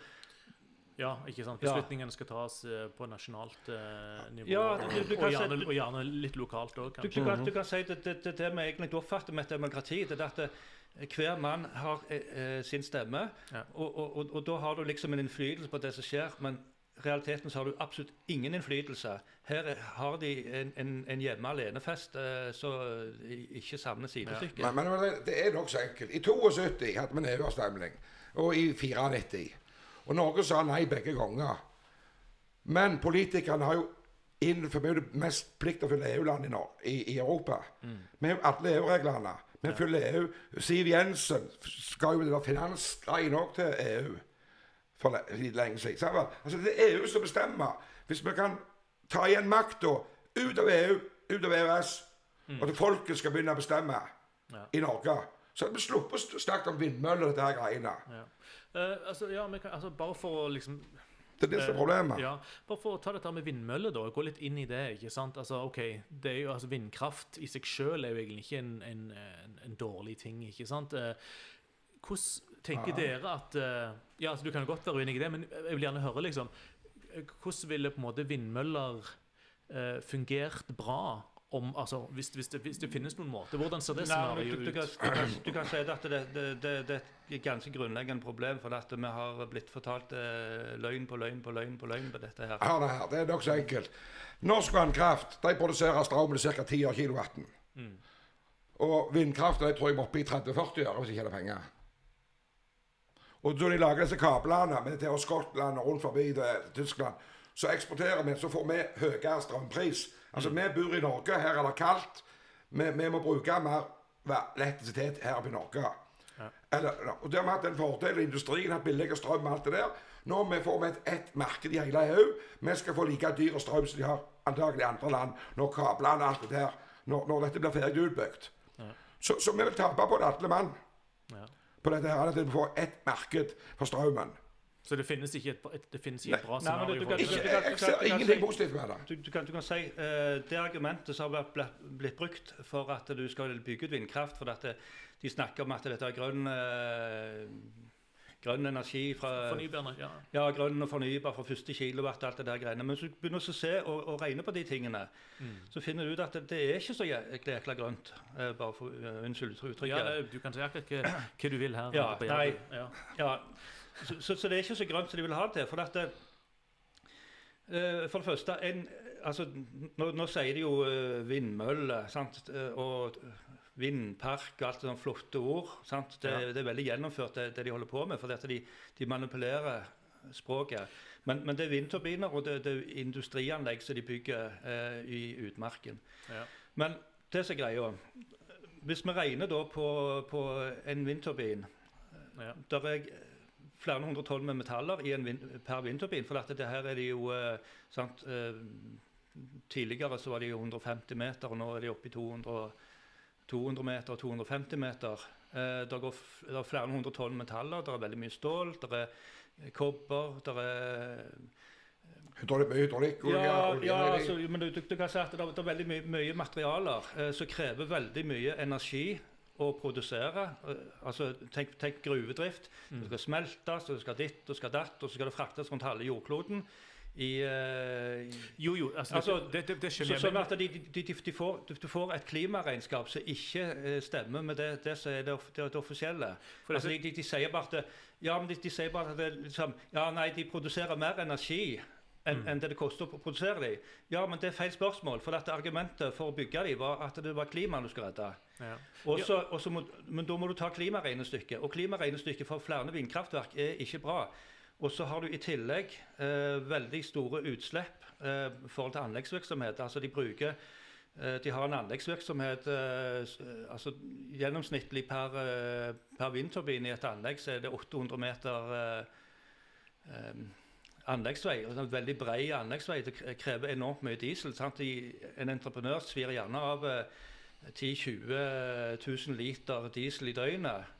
ja, ikke sant. Ja. Beslutningene skal tas eh, på nasjonalt eh, nivå. Ja, og, du- du og, gjerne, og gjerne litt lokalt òg, du, kanskje. du, kan, du kan si det, det, det, det vi egentlig oppfatter med et demokrati, det er at eh, hver mann har eh, sin stemme, Ja. og, og, og, og da har du liksom en innflytelse på det som skjer. men i realiteten så har du absolutt ingen innflytelse. Her er- har de en, en, en hjemme alene-fest eh, som ikke savner sidestykke. Men, men det- er nokså enkelt. I 72 hadde vi en EU-avstemning, og i 94. Og Norge sa nei begge ganger. Men politikerne har jo innenfor vi det mest pliktoppfyllende EU-landet i, i, i Europa. Vi har jo alle EU-reglene. Vi følger EU. Siv Jensen skal jo være finansgrein òg til EU for lenge siden. Altså, det er EU som bestemmer. Hvis vi kan ta igjen makta ut av EU, ut av EØS, og at folket skal begynne å bestemme Ja. i Norge, så hadde vi sluppet å snakke om vindmøller og dette her greiene. Ja. Eh, altså, ja, kan, altså, bare for å liksom Det er det som er problemet. Ja, Bare for å ta dette med vindmøller, da, gå litt inn i det. ikke sant? Altså, ok, det er jo, altså Vindkraft i seg sjøl er jo egentlig ikke en, en, en, en dårlig ting. ikke sant? Eh, Hvordan tenker dere at eh, Ja, altså Du kan jo godt være uenig i det, men jeg vil gjerne høre liksom eh, Hvordan ville på en måte vindmøller eh, fungert bra om, altså, hvis, hvis, det, hvis det finnes noen måte? Hvordan ser det scenarioet du, du, ut? kan, du, kan, du kan si at det, det, det, det er et ganske grunnleggende problem, for at vi har blitt fortalt eh, løgn på løgn på løgn på løgn på dette her. Hør det her, det er nokså enkelt. Norsk vannkraft de produserer strøm til ca. 10 kW. Og vindkraft de tror jeg må opp i 30-40 øre hvis jeg tjener penger. Og da de lager disse kablene med til Skottland og rundt forbi det, Tyskland, så eksporterer vi, så får vi høyere strømpris. Altså, vi bor i Norge, her er det kaldt. Vi, vi må bruke mer elektrisitet her oppe i Norge. Eller, og Det har vi hatt en fordel. Industrien har billigere strøm og alt det der. Nå vi får vi et, ett marked i hele EU. Vi skal få like dyr strøm som de har antagelig i andre land. Når kablene og alt det der Når, når dette blir ferdig utbygd. Så, så vi vil tape på det, alle mann. Ja. På dette her, at vi får ett marked for strømmen. Så det finnes ikke et, et, det finnes ikke et bra Nei, men scenario? Ikke, du jeg, jeg ser ingenting positivt med det. Du, du, kan, du kan si uh, Det argumentet som har blitt, blitt brukt for at du skal bygge ut vindkraft, for at det, de snakker om at dette er grønn, uh, grønn energi fra Fornybar energi, ja. Ja, grønn og fornybar fra første kilowatt alt det der greiene. Men hvis du begynner å se og, og regne på de tingene, så finner du ut at det, det er ikke så jæ- jækla grønt. eh, bare for, uh, Unnskyld uttrykket. Ja, du kan si akkurat hva, hva du vil her. Ja, nei. Ja. Ja, så, så, så det er ikke så grønt som de vil ha det til. For, at, det, for det første en, altså, nå, nå sier de jo uh, vindmølle sant? eh, og vindpark og alt sånne flotte ord. Sant? Det, Ja. det er veldig gjennomført, det, det de holder på med. For dette, de, de manipulerer språket. Men, men det er vindturbiner og det, det er industrianlegg som de bygger eh, i utmarken. Ja. Men det som er greia Hvis vi regner da på, på en vindturbin Ja. der er flere hundre tonn med metaller i en vind, per vindturbin. For dette, det her er de jo eh, sant, eh, Tidligere så var de jo 150 meter, og nå er de oppe i 200, 200 meter og 250 meter. Eh, det, går, det er flere hundre tonn metaller, det er veldig mye stål, det er kobber, det er Hydraulikk, hydraulikk ja, ja altså, men du, du, du kan si at det er, det er veldig mye, mye materialer eh, som krever veldig mye energi å produsere. eh, altså Tenk, tenk gruvedrift. Mm. Det skal smeltes, og det skal ditt og skal datt, og så skal det fraktes rundt halve jordkloden. I, uh, Jo, jo, altså, Altså, det, det, det skjønner jeg. sånn at de, de, de, får, de, får et klimaregnskap som ikke eh, stemmer med det, det som er det, offisielle. Altså, det- de, sier bare at ja, men de, sier bare at liksom, ja, nei, de produserer mer energi enn Mm. en det det koster å produsere dem. Ja, men det er feil spørsmål. For dette argumentet for å bygge dem var at det var klimaet du skulle redde. ja. Også, ja. må, men da må du ta klimaregnestykket. Og klimaregnestykket for flere vindkraftverk er ikke bra. Og så har du i tillegg eh, veldig store utslipp eh, i forhold til anleggsvirksomhet. Altså de bruker eh, De har en anleggsvirksomhet eh, eh, altså Gjennomsnittlig per, eh, per vindturbin i et anlegg så er det 800 meter eh, eh, anleggsvei. En veldig bred anleggsvei. Det krever enormt mye diesel. Sant? En entreprenør svir gjerne av eh, 10 000-20 000 liter diesel i døgnet.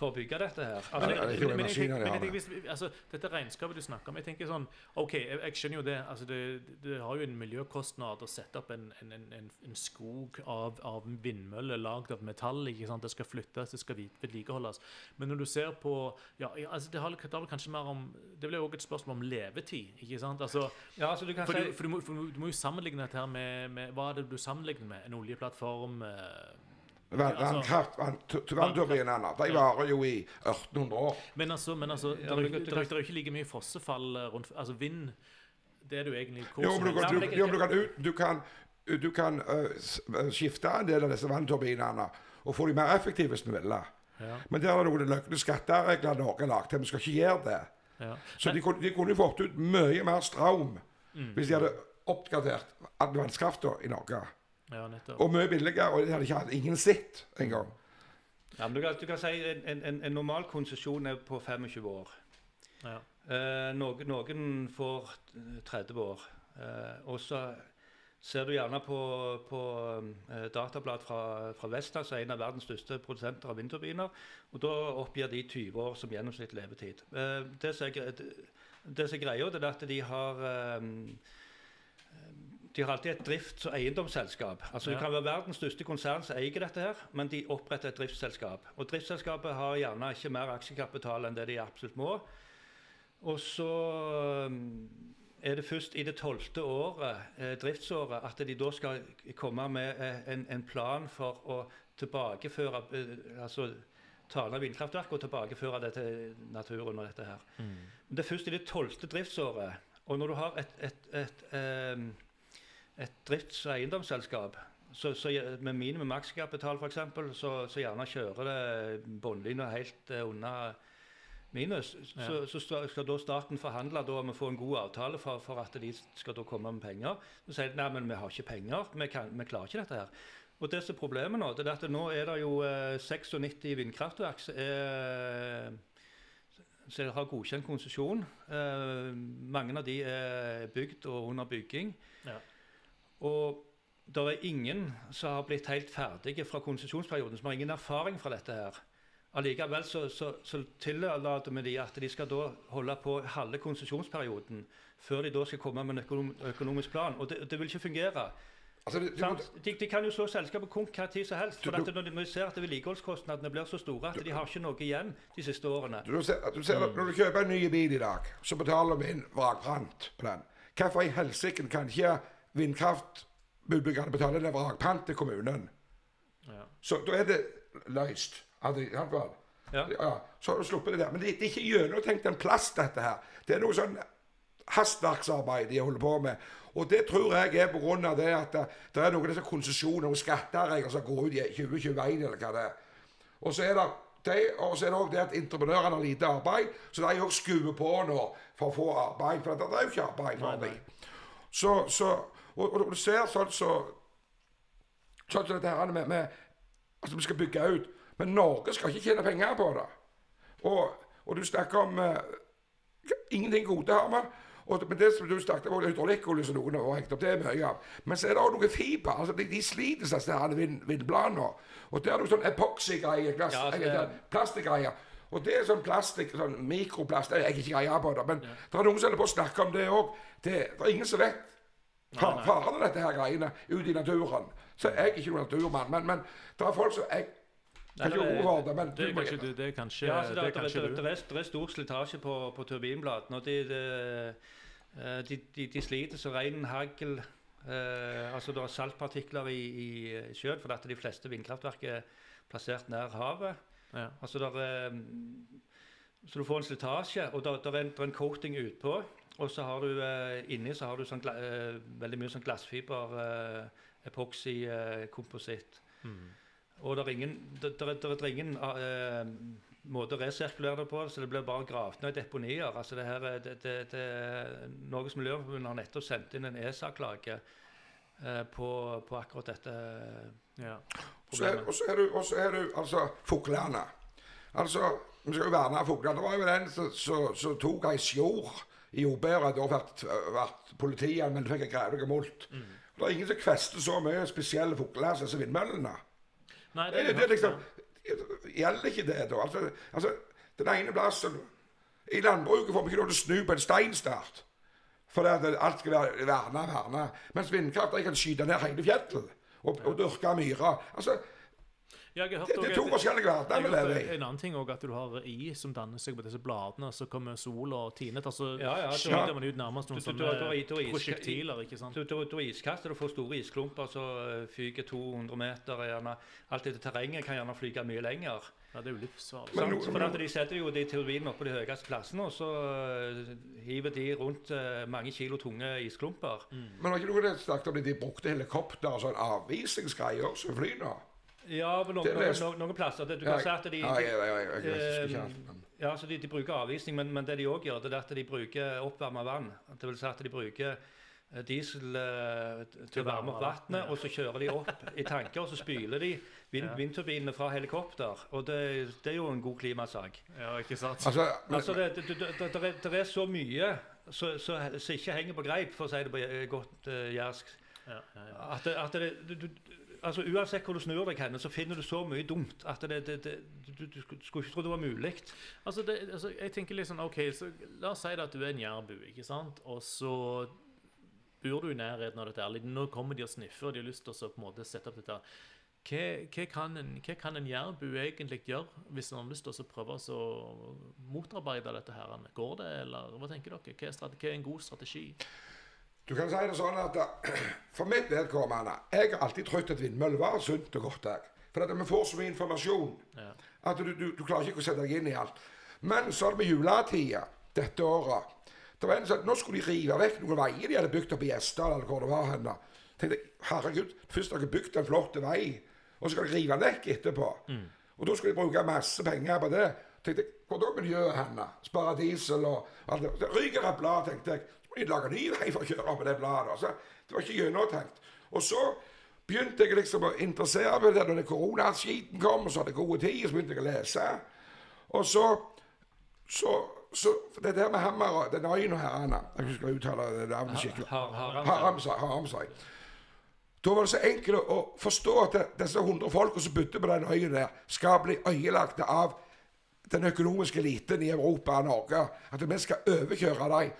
For å bygge dette her. Men, Altså, det ikke men, maskiner men altså, dette regnskapet du snakker om jeg tenker sånn, ok, jeg, jeg skjønner jo det. altså Det, det har jo en miljøkostnad å sette opp en, en, en, en, skog av, av vindmøller lagd av metall. ikke sant, Det skal flyttes, det skal vedlikeholdes. Men når du ser på ja, altså Det har det har kanskje mer om Det blir også et spørsmål om levetid. ikke sant, altså ja, altså du kan for, si du, for, du, må, for du, må jo sammenligne dette her med, med Hva er det du sammenligner med? En oljeplattform? Eh, Vannkraft, vann- vannturbinene, de varer jo i 1800 år. Men altså, men altså det, er, men jo- det, er, det er ikke like mye fossefall eh, rundt Altså vind Det er du egentlig hvor Jo, men du kan, du, jo, men du kan, ut, du kan, du kan øh, skifte en del av disse vannturbinene og få de mer effektive hvis vi vil. Ja, Men der er det noen løgne skatteregler Norge har lagd. til. Vi skal ikke gjøre det. ja. Så de, de kunne jo fått ut mye mer strøm Mm. hvis de hadde oppgradert vannkrafta i Norge. Ja, nettopp. Og mye billigere, og det hadde ikke hatt ingen sett engang. ja, men du, kan, du kan si en, en, en normal konsesjon er på 25 år. Ja. Eh, noen, noen får eh, 30 år. Eh, og så ser du gjerne på, på eh, datablad fra, fra Vesta, som er en av verdens største produsenter av vindturbiner. Og da oppgir de 20 år som gjennomsnitt levetid. Eh, det som er greia, er at de har eh, de har alltid et drifts- og eiendomsselskap. Altså Ja. Det kan være verdens største konsern som eier dette, her, men de oppretter et driftsselskap. Og Driftsselskapet har gjerne ikke mer aksjekapital enn det de absolutt må. Og så um, er det først i det tolvte året, eh, driftsåret, at de da skal komme med eh, en, en plan for å tilbakeføre eh, altså ta ned vindkraftverket og tilbakeføre det til naturen og dette her. Mm. Men det er først i det tolvte driftsåret. Og når du har et, et, et, em, et drifts- og eiendomsselskap så, så, med minimum makskapital f.eks., så, så gjerne kjører det bunnlinja helt uh, unna minus. Ja. Så, så skal, da staten forhandle da om å få en god avtale for, for at de skal da komme med penger. Så sier de nei, men vi har ikke penger, vi, kan, vi klarer ikke dette her. Og det som er problemet nå, det er at nå er det jo eh, 96 vindkraftverk er som har godkjent konsesjon. Eh, mange av de er bygd og under bygging. Ja. Og det er ingen som har blitt helt ferdige fra konsesjonsperioden, som har ingen erfaring fra dette her. Allikevel så, så, så tillater vi de at de skal da holde på halve konsesjonsperioden før de da skal komme med en økonom, økonomisk plan. Og det, det vil ikke fungere. Altså, det, Sant? De, de kan jo slå selskapet konk hva tid som helst. For Du- du- når de, ser at vedlikeholdskostnadene blir så store at de har ikke noe igjen de siste årene. Du ser, du ser, Når du kjøper en ny bil i dag, så betaler vi inn vrakpant på den. Hvorfor i helsike kan ikke vindkraftutbyggerne betaler den vrakpant til kommunen? Ja. Så da er det løst. Hadde, sant? Ja. Ja, så sluppet det der. Men det, det er ikke gjennomtenkt en plass, dette her. Det er noe sånn hastverksarbeid de holder på med. Og det tror jeg er pga. det at det, det er noen av disse konsesjoner og skatteregler som går ut i 2021, eller hva det er. Og så er det de, og så er det også det at entreprenørene har lite arbeid, så de òg skuer på nå for å få arbeid. For det er jo ikke arbeid for dem. Så, så, og, og du ser sånn så Sånn som dette her med, med Altså, vi skal bygge ut. Men Norge skal ikke tjene penger på det. Og, og du snakker om uh, Ingenting gode har vi. Og, men det som du snakket om, hydraulikkolje som noen har hengt opp, det er mye av. Men så er det òg noe fiber. altså De, de sliter seg, disse vind, vindbladene. Og det er noe sånn epoksygreier. Ja, så Plastgreier. Og det er sånn plastikk, sånn mikroplast Jeg er ikke greia på det, men det er noen som holder på å snakke om det òg. Det, det er ingen som vet faren av dette her greiene ute i naturen. Så jeg er ikke noen naturmann, men, men det er folk som jeg Kan ikke for det, men Det er du må- kanskje du. Det er kanskje, Ja, altså, det det, det, det, det, det er stor slitasje på, på turbinbladene. og de, de, eh, de, de, de sliter så regn, hagl eh, altså Det er saltpartikler i, i sjøen fordi at de fleste vindkraftverk er plassert nær havet. Ja. Altså der, eh, så du får en slitasje, og det er, en, der er en coating utpå. Og så har du eh, inni så har du sånn, eh, veldig mye sånn glassfiber, eh, epoxy, kompositt. Mm. Og det er ingen, der, der, der er ingen uh, måte å resirkulere det på, så det blir bare gravd ned i deponier. Altså det her, er- det, det, det, Norges Miljøforbund har nettopp sendt inn en ESA-klage uh, på, på akkurat dette Ja. Problemet. og så er du, er du altså fuglene. Altså, vi skal jo verne fuglene. Det var jo den som- tok ei skjor i jordbæret. Da vært, vært politianmeldt, fikk ei greie molt. Mm. Det er ingen som kvester så mye spesielle fugler som vindmøllene. Nei, Det, det, det, liksom, Gjelder ikke det, da? Altså, altså, den ene plassen I landbruket får vi ikke lov til å snu på en stein snart. For alt skal være verna, verna. Mens vindkraft de kan skyte ned hele fjellet og, og dyrke myrer. Altså. Jeg har hørt det, det er to forskjellige verdener vi lever i. En annen ting også, at du har is som danner seg på disse bladene. Så kommer sol og tinet. så Ja, ja, skyter man ut nærmest noen Du- du- du har- du har- sånne du har prosjektiler. ikke sant? Så du, og iskaster, du får store isklumper som fyker 200 meter. Gjerne. Alt dette terrenget kan gjerne flyge mye lenger. Ja, Det er jo livsfarlig. Men Sant? For De setter jo de turbinene oppe på de høyeste plassene, og så eh, hiver de rundt eh, mange kilo tunge isklumper. Men har ikke noe det snakket om det de brukte helikopter og sånn avvisningsgreier som fly nå? Ja, på noen, Det noen, noen, plasser. Det, du kan si at de, ja, de, ja, jeg, ja, jeg husker ikke eh, men- ja, så de, de bruker avvisning, men, men det de òg gjør, det er at de bruker oppvarma vann. Det vil si at de bruker eh, diesel eh, til å varme opp vannet, og så kjører de opp i tanker, og så spyler de vind, Ja. vindturbinene fra helikopter. Og det, det er jo en god klimasak. Ja, ikke sant? Altså, men, Altså, det, det, det, det, det, er, det er så mye som ikke henger på greip, for å si det på eh, godt uh, jærsk. Ja, ja, ja. At, det, at det, du, du, altså, uansett hvor du snur deg, henne, så finner du så mye dumt at det, det, det, du, du skulle- ikke tro det var mulig. Altså, altså, jeg tenker litt sånn, ok, så La oss si at du er en jærbu, ikke sant? Og så bor du i nærheten av dette. Nå kommer de og sniffer, og de har lyst til å på en måte sette opp dette. Hva, hva, kan en, hva jærbu egentlig gjøre hvis en har lyst til å prøve å motarbeide dette? her? Går det, eller hva tenker dere? Hva er, hva er en god strategi? Du kan si det sånn at eh, for mitt vedkommende Jeg har alltid trodd at vindmøller var sunt og godt. Jeg. For at vi får så mye informasjon Ja. at du, du, du klarer ikke å sette deg inn i alt. Men så er det med juletida dette året. Det var en som sa Nå skulle de rive vekk noen veier de hadde bygd opp i Gjesdal. eller hvor det var henne. tenkte jeg, herregud, Først har dere bygd en flott vei, og så skal dere rive den vekk etterpå. Og da skulle de bruke masse penger på det. tenkte jeg, Hvor da miljøet henne? Spare diesel og alt. Det ryker et blad, tenkte jeg. De lage ny vei for å kjøre på det bladet. Så det var ikke gjennomtenkt. Og så begynte jeg liksom å interessere meg for det når koronaskiten kom, og så hadde jeg gode tid, så begynte jeg å lese. Og så så, så det der med hammer den øyen og herrene Jeg å uttale det navnet skikkelig. Har, har, Haramsai. Da var det så enkelt å forstå at det, disse hundre folka som bodde på den øya der, skal bli øyelagte av den økonomiske eliten i Europa og Norge. At vi skal overkjøre dem.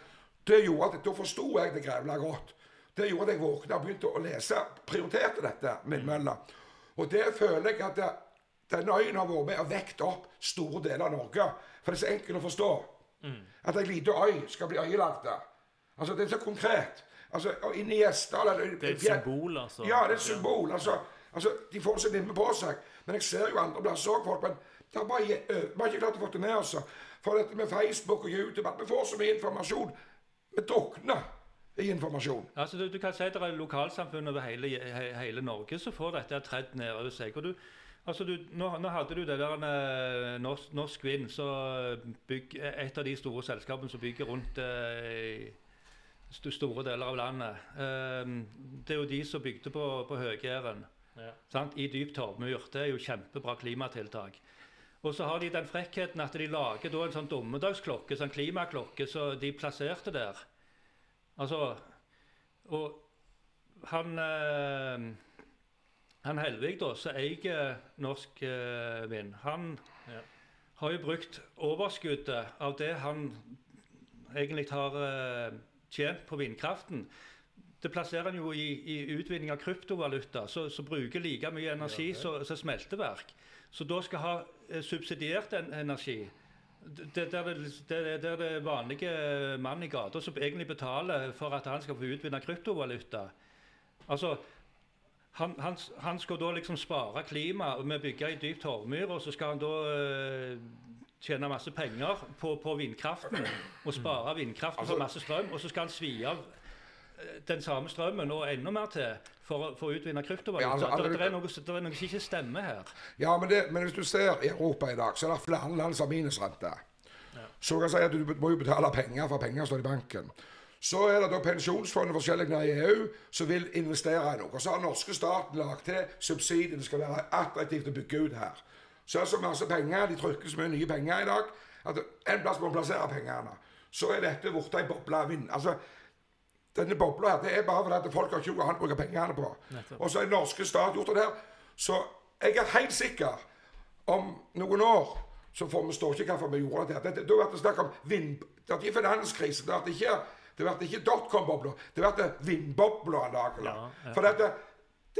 Det gjorde at Da forsto jeg det grevla godt. Det gjorde at jeg våkna og begynte å lese. Prioriterte dette Møller. Og det føler jeg at det, denne øyen har vært med og vekt opp store deler av Norge. For det er så enkelt å forstå. At ei lita øy skal bli øyelagt. Altså, det er så konkret. Altså, Inne i Gjesdal Det er et symbol, altså. Ja, det er et symbol. Altså, altså, de får seg nimme på seg. Men jeg ser jo andre plasser òg folk. Men det har bare, vi har ikke klart å få det med oss. For dette med Facebook og YouTube, at vi får så mye informasjon. Vi drukner i informasjon. Altså, du, du kan si at det er lokalsamfunn over hele, he, hele Norge som får dette tredd nedover seg. og du Altså, du, nå, nå hadde du det der eh, Norsk, norsk Vind, så bygg, et av de store selskapene som bygger rundt eh, store deler av landet. Eh, det er jo de som bygde på, på Høg-Jæren, Ja. i dyp torvmyr. Det er jo kjempebra klimatiltak. Og så har de den frekkheten at de lager en sånn dommedagsklokke, sånn klimaklokke, så de plasserte der. Altså Og han eh, Han Helvig, da, som eier Norsk eh, Vind, han Ja. har jo brukt overskuddet av det han egentlig har eh, tjent på vindkraften, det plasserer han jo i, i utvinning av kryptovaluta, som bruker like mye energi som smelteverk. Så da skal ha subsidiert en, energi. Det, der, det, det, er det vanlige mann i gata som egentlig betaler for at han skal få utvinne kryptovaluta. Altså, han, han, han, skal da liksom spare klimaet med å bygge ei dyp torvmyr, og så skal han da øh, tjene masse penger på, på vindkraften og spare vindkraften for altså- masse strøm, og så skal han svi av eh, den samme strømmen og enda mer til for, for å utvinne kryptovaluta. Ja, altså, det, det, er noe, det er noe som ikke stemmer her. Ja, men, det, men, hvis du ser i Europa i dag, så er det flere land som har minusrente. Ja. Så kan jeg si at du må jo betale penger for penger står i banken. Så er det da pensjonsfondet forskjellige i EU som vil investere i noe. Og så har norske staten lagt til subsidiene skal være attraktivt å bygge ut her. Så er det så masse penger, de trykker så mye nye penger i dag, at en plass må plassere pengene. Så er dette blitt ei boble av vind. Altså, denne bobla her, det er bare fordi at folk har ikke noe annet å bruke pengene på. Og så er norske stat gjort det der. Så jeg er helt sikker om noen år så får vi stå ikke hvorfor vi gjorde dette. Da har det snakk om vind... Det har ikke finanskrise. Det er ikke det ikke dotcom-bobla, det blir vindbobla. Ja, ja. For dette,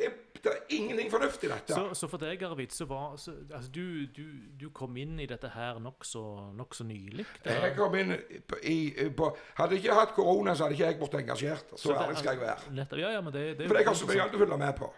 det, det, er ingenting fornuftig i dette. Så, så, for deg, Arvid, så var så, altså, du, du, du, kom inn i dette her nokså nok så nylig? Jeg kom inn i, på Hadde jeg ikke hatt korona, så hadde ikke jeg blitt engasjert. Så, så ærlig skal jeg være. Nettopp, ja, ja, men det, det for jeg har så mye annet å følge med på.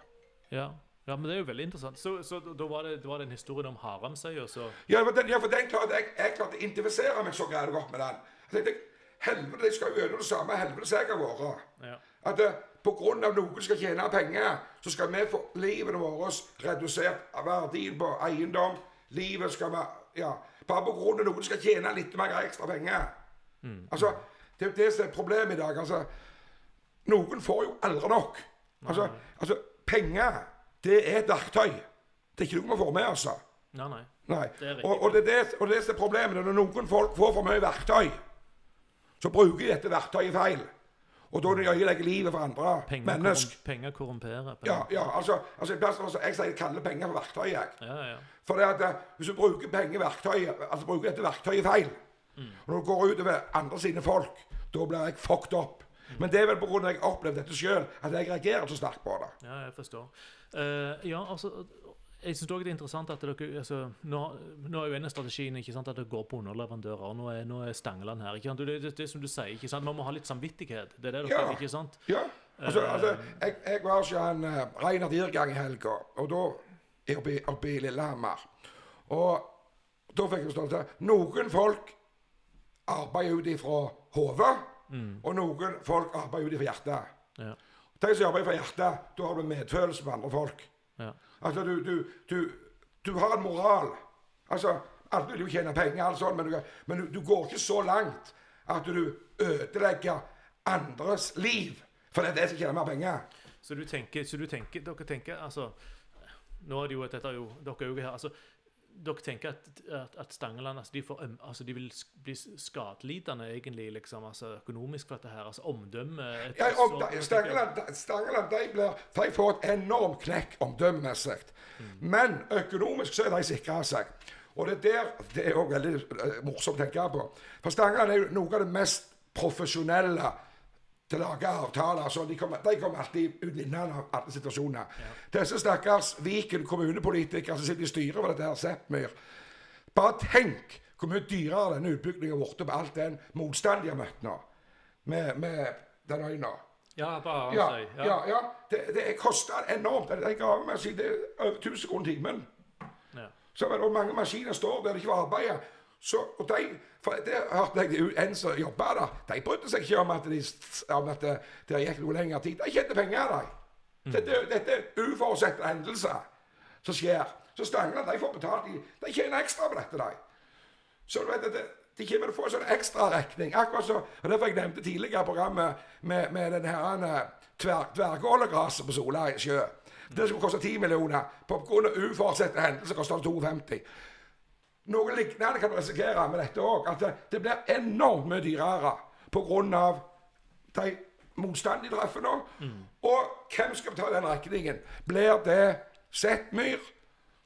Ja. Ja, men Det er jo veldig interessant. Så, så da var det, var det en historie om Haramsøya? Så... Ja, for den, ja, for den klarte jeg, jeg klarte å identifisere meg så greit godt med den. Jeg tenkte, Helvete, de skal jo gjennom det samme helvete jeg har vært. Ja. At pga. grunn av noen skal tjene penger, så skal vi få livet vårt redusert av verdien på eiendom. Livet skal være Ja. Bare av noen skal tjene litt mer ekstra penger. Mm. Altså, Det er det som er problemet i dag. altså, Noen får jo aldri nok. Altså, altså, Penger, det er et verktøy. Det er ikke noe vi får med oss. Nei, nei. nei. Det og, og, det er det, og det som er problemet. Når noen folk får for mye verktøy, så bruker de dette verktøyet feil. Og da ødelegger livet for andre penger mennesker. Penger korrumperer. Ja, ja, altså, altså, Jeg sier kaller penger for verktøy. Jeg. Ja, ja. For det at, eh, hvis du bruker penger altså bruker dette verktøyet feil, mm. og når du går utover andre sine folk, da blir jeg fucked up. Mm. Men det er vel pga. at jeg har opplevd dette sjøl, at jeg reagerer så sterkt på det. Ja, jeg forstår. Uh, ja, altså jeg synes også det er interessant at dere, altså, nå, nå, er jo en av strategiene sant, at det går på underleverandører. Nå er, nå er Stangeland her. sant? Det, det, det som du sier, ikke sant? Man må ha litt samvittighet. Det er det dere ja. ikke sant? Ja. Altså, uh, altså jeg, jeg, var hos en uh, Reinhard Irgang i helga, og da oppe, oppe i Lillehammer. Og da fikk jeg forstå at noen folk arbeider ut ifra hodet, mm. og noen folk arbeider ut ifra hjertet. Ja. De som arbeider fra hjertet, da har du medfølelse med andre folk. Ja. Altså, du, du, du, du har en moral. Altså, Alle vil jo tjene penger, altså, men, du, men du, går ikke så langt at du ødelegger andres liv. For det er det som tjener mer penger. Så du tenker, så du tenker dere tenker altså Nå er det jo, dette er jo dere er jo her, altså dere tenker at, at, at Stangeland altså de, får, altså de, vil bli skadelidende egentlig liksom, altså økonomisk for dette her? altså Omdømme ja, om, Stangeland, Stangeland de, blir, de, får et enormt knekk omdømmemessig. Mm. Men økonomisk så er de sikra seg. Og det, der, det er òg veldig uh, morsomt å tenke på. For Stangeland er jo noe av det mest profesjonelle til å lage avtaler. Så de kommer, de kommer alltid ut vinnende av alle situasjoner. Ja. Disse stakkars Viken kommunepolitikere som sitter i styret for dette her Seppmyr. Bare tenk hvor mye dyrere denne utbyggingen har blitt på alt den motstand de har møtt nå. Med, med den øyna. Ja, bare ja, ja. ja, ja. Det, det koster enormt. Den gravemaskin det er over 1000 kroner timen. Ja. Så det mange maskiner står der det ikke var arbeidet. Så, og de, for det hørte jeg en som jobba der. De brydde seg ikke om at, de, om at det, det, gikk noe lengre tid. De tjente penger, de. Mm. Dette, dette er uforutsette hendelser som skjer. Så Stangeland de får betalt. De, de tjener ekstra på dette, de. Så du vet, det, de kommer til å få en sånn ekstraregning. Akkurat så, og Derfor jeg nevnte tidligere programmet med, med den her tver, tverrgålegraset på Sola sjø. Det skulle koste 10 millioner. På grunn av uforutsette hendelser koster det 52. Noe lignende kan du risikere med dette òg. At det, det, blir enormt mye dyrere pga. de motstandene de treffer nå. Mm. Og hvem skal betale den regningen? Blir det Zeppmyr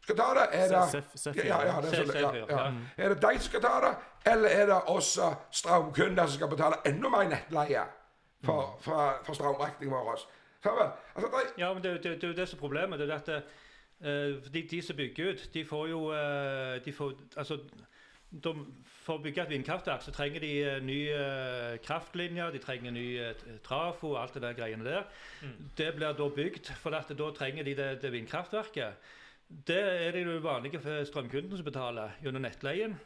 skal ta det? Er det, ja, ja, det er, så, ja, ja. er det de som skal ta det, eller er det oss strømkunder som skal betale enda mer nettleie? for, for, for strømregningen vår. Altså, de, Ja, men det, det, det er jo det som er problemet. det er eh, de, de som bygger ut, de får jo eh, de får, altså, de, For å bygge et vindkraftverk så trenger de uh, nye kraftlinjer, de trenger ny trafo og alt det der greiene der. Det blir da bygd, for at da trenger de det, det vindkraftverket. Det er det jo vanlige strømkunden som betaler gjennom nettleien.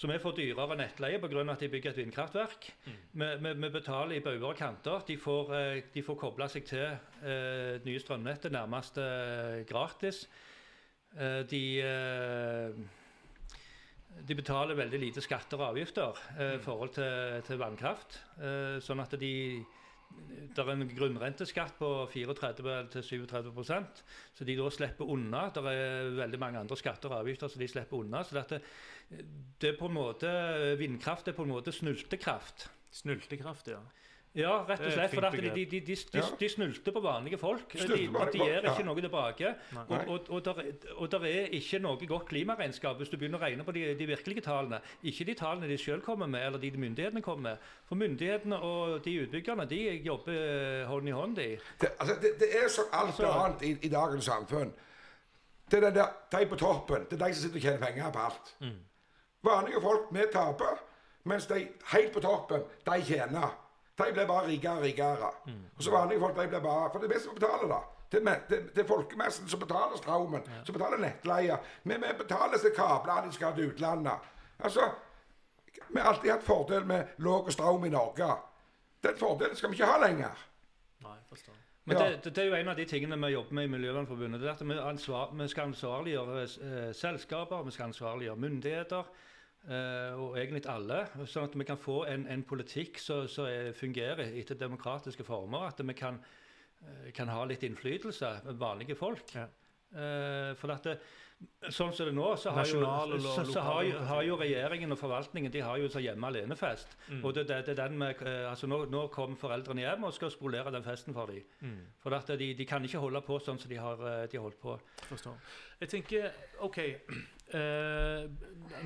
Så vi får dyrere nettleie pga. at de bygger et vindkraftverk. Mm. Vi, vi, vi, betaler i bauger og kanter. De får, eh, de får koble seg til eh, nye strømnettet nærmest eh, gratis. Eh, de, eh, de betaler veldig lite skatter og avgifter i mm. forhold til, til vannkraft. sånn at de det er en grunnrenteskatt på 34-37% så de da slipper unna. Det er veldig mange andre skatter og avgifter som de slipper unna. så dette, det er på en måte, Vindkraft er på en måte snultekraft. Snultekraft, ja. Ja, rett og slett. For de, de, de, de, de snulter på vanlige folk. De, gir ikke noe tilbake. Og, og, og, der, og der er ikke noe godt klimaregnskap hvis du begynner å regne på de, virkelige tallene. Ikke de tallene de selv kommer med, eller de myndighetene kommer med. For myndighetene og de utbyggerne de jobber eh, hånd i hånd, de. Det, altså, det, det er som alt altså, annet i, i, dagens samfunn. Det er der, de på toppen. Det er de som sitter og tjener penger på alt. Vanlige folk, vi taper. Mens de helt på toppen, de tjener. De blir bare rikere og rikere. Mm. Og så vanlige folk de blir bare For det er vi som betaler, da. Det er, folkemessen som betaler strømmen, ja. som betaler nettleia. Vi, vi betaler disse kablene de skal til utlandet. Altså, Vi har alltid hatt fordel med lav strøm i Norge. Den fordelen skal vi ikke ha lenger. Nei, forstår. Men ja. det, det, er jo en av de tingene vi jobber med i Miljøvernforbundet. det er at Vi, ansvar, vi skal ansvarliggjøre eh, selskaper, vi skal ansvarliggjøre myndigheter. Uh, og egentlig alle. Sånn at vi kan få en, en politikk som fungerer etter demokratiske former. At vi kan, uh, kan ha litt innflytelse, vanlige folk. Ja. Uh, for at det, Sånn som det er nå, så har, jo, så, så har, jo, har jo, regjeringen og forvaltningen de har jo så hjemme alene-fest. Mm. Og det, det, det, er den med, altså nå, nå kom foreldrene hjem og skal spolere den festen for dem. Mm. For at de, de, kan ikke holde på sånn som de har, de holdt på. Forstår. Jeg tenker, OK Eh,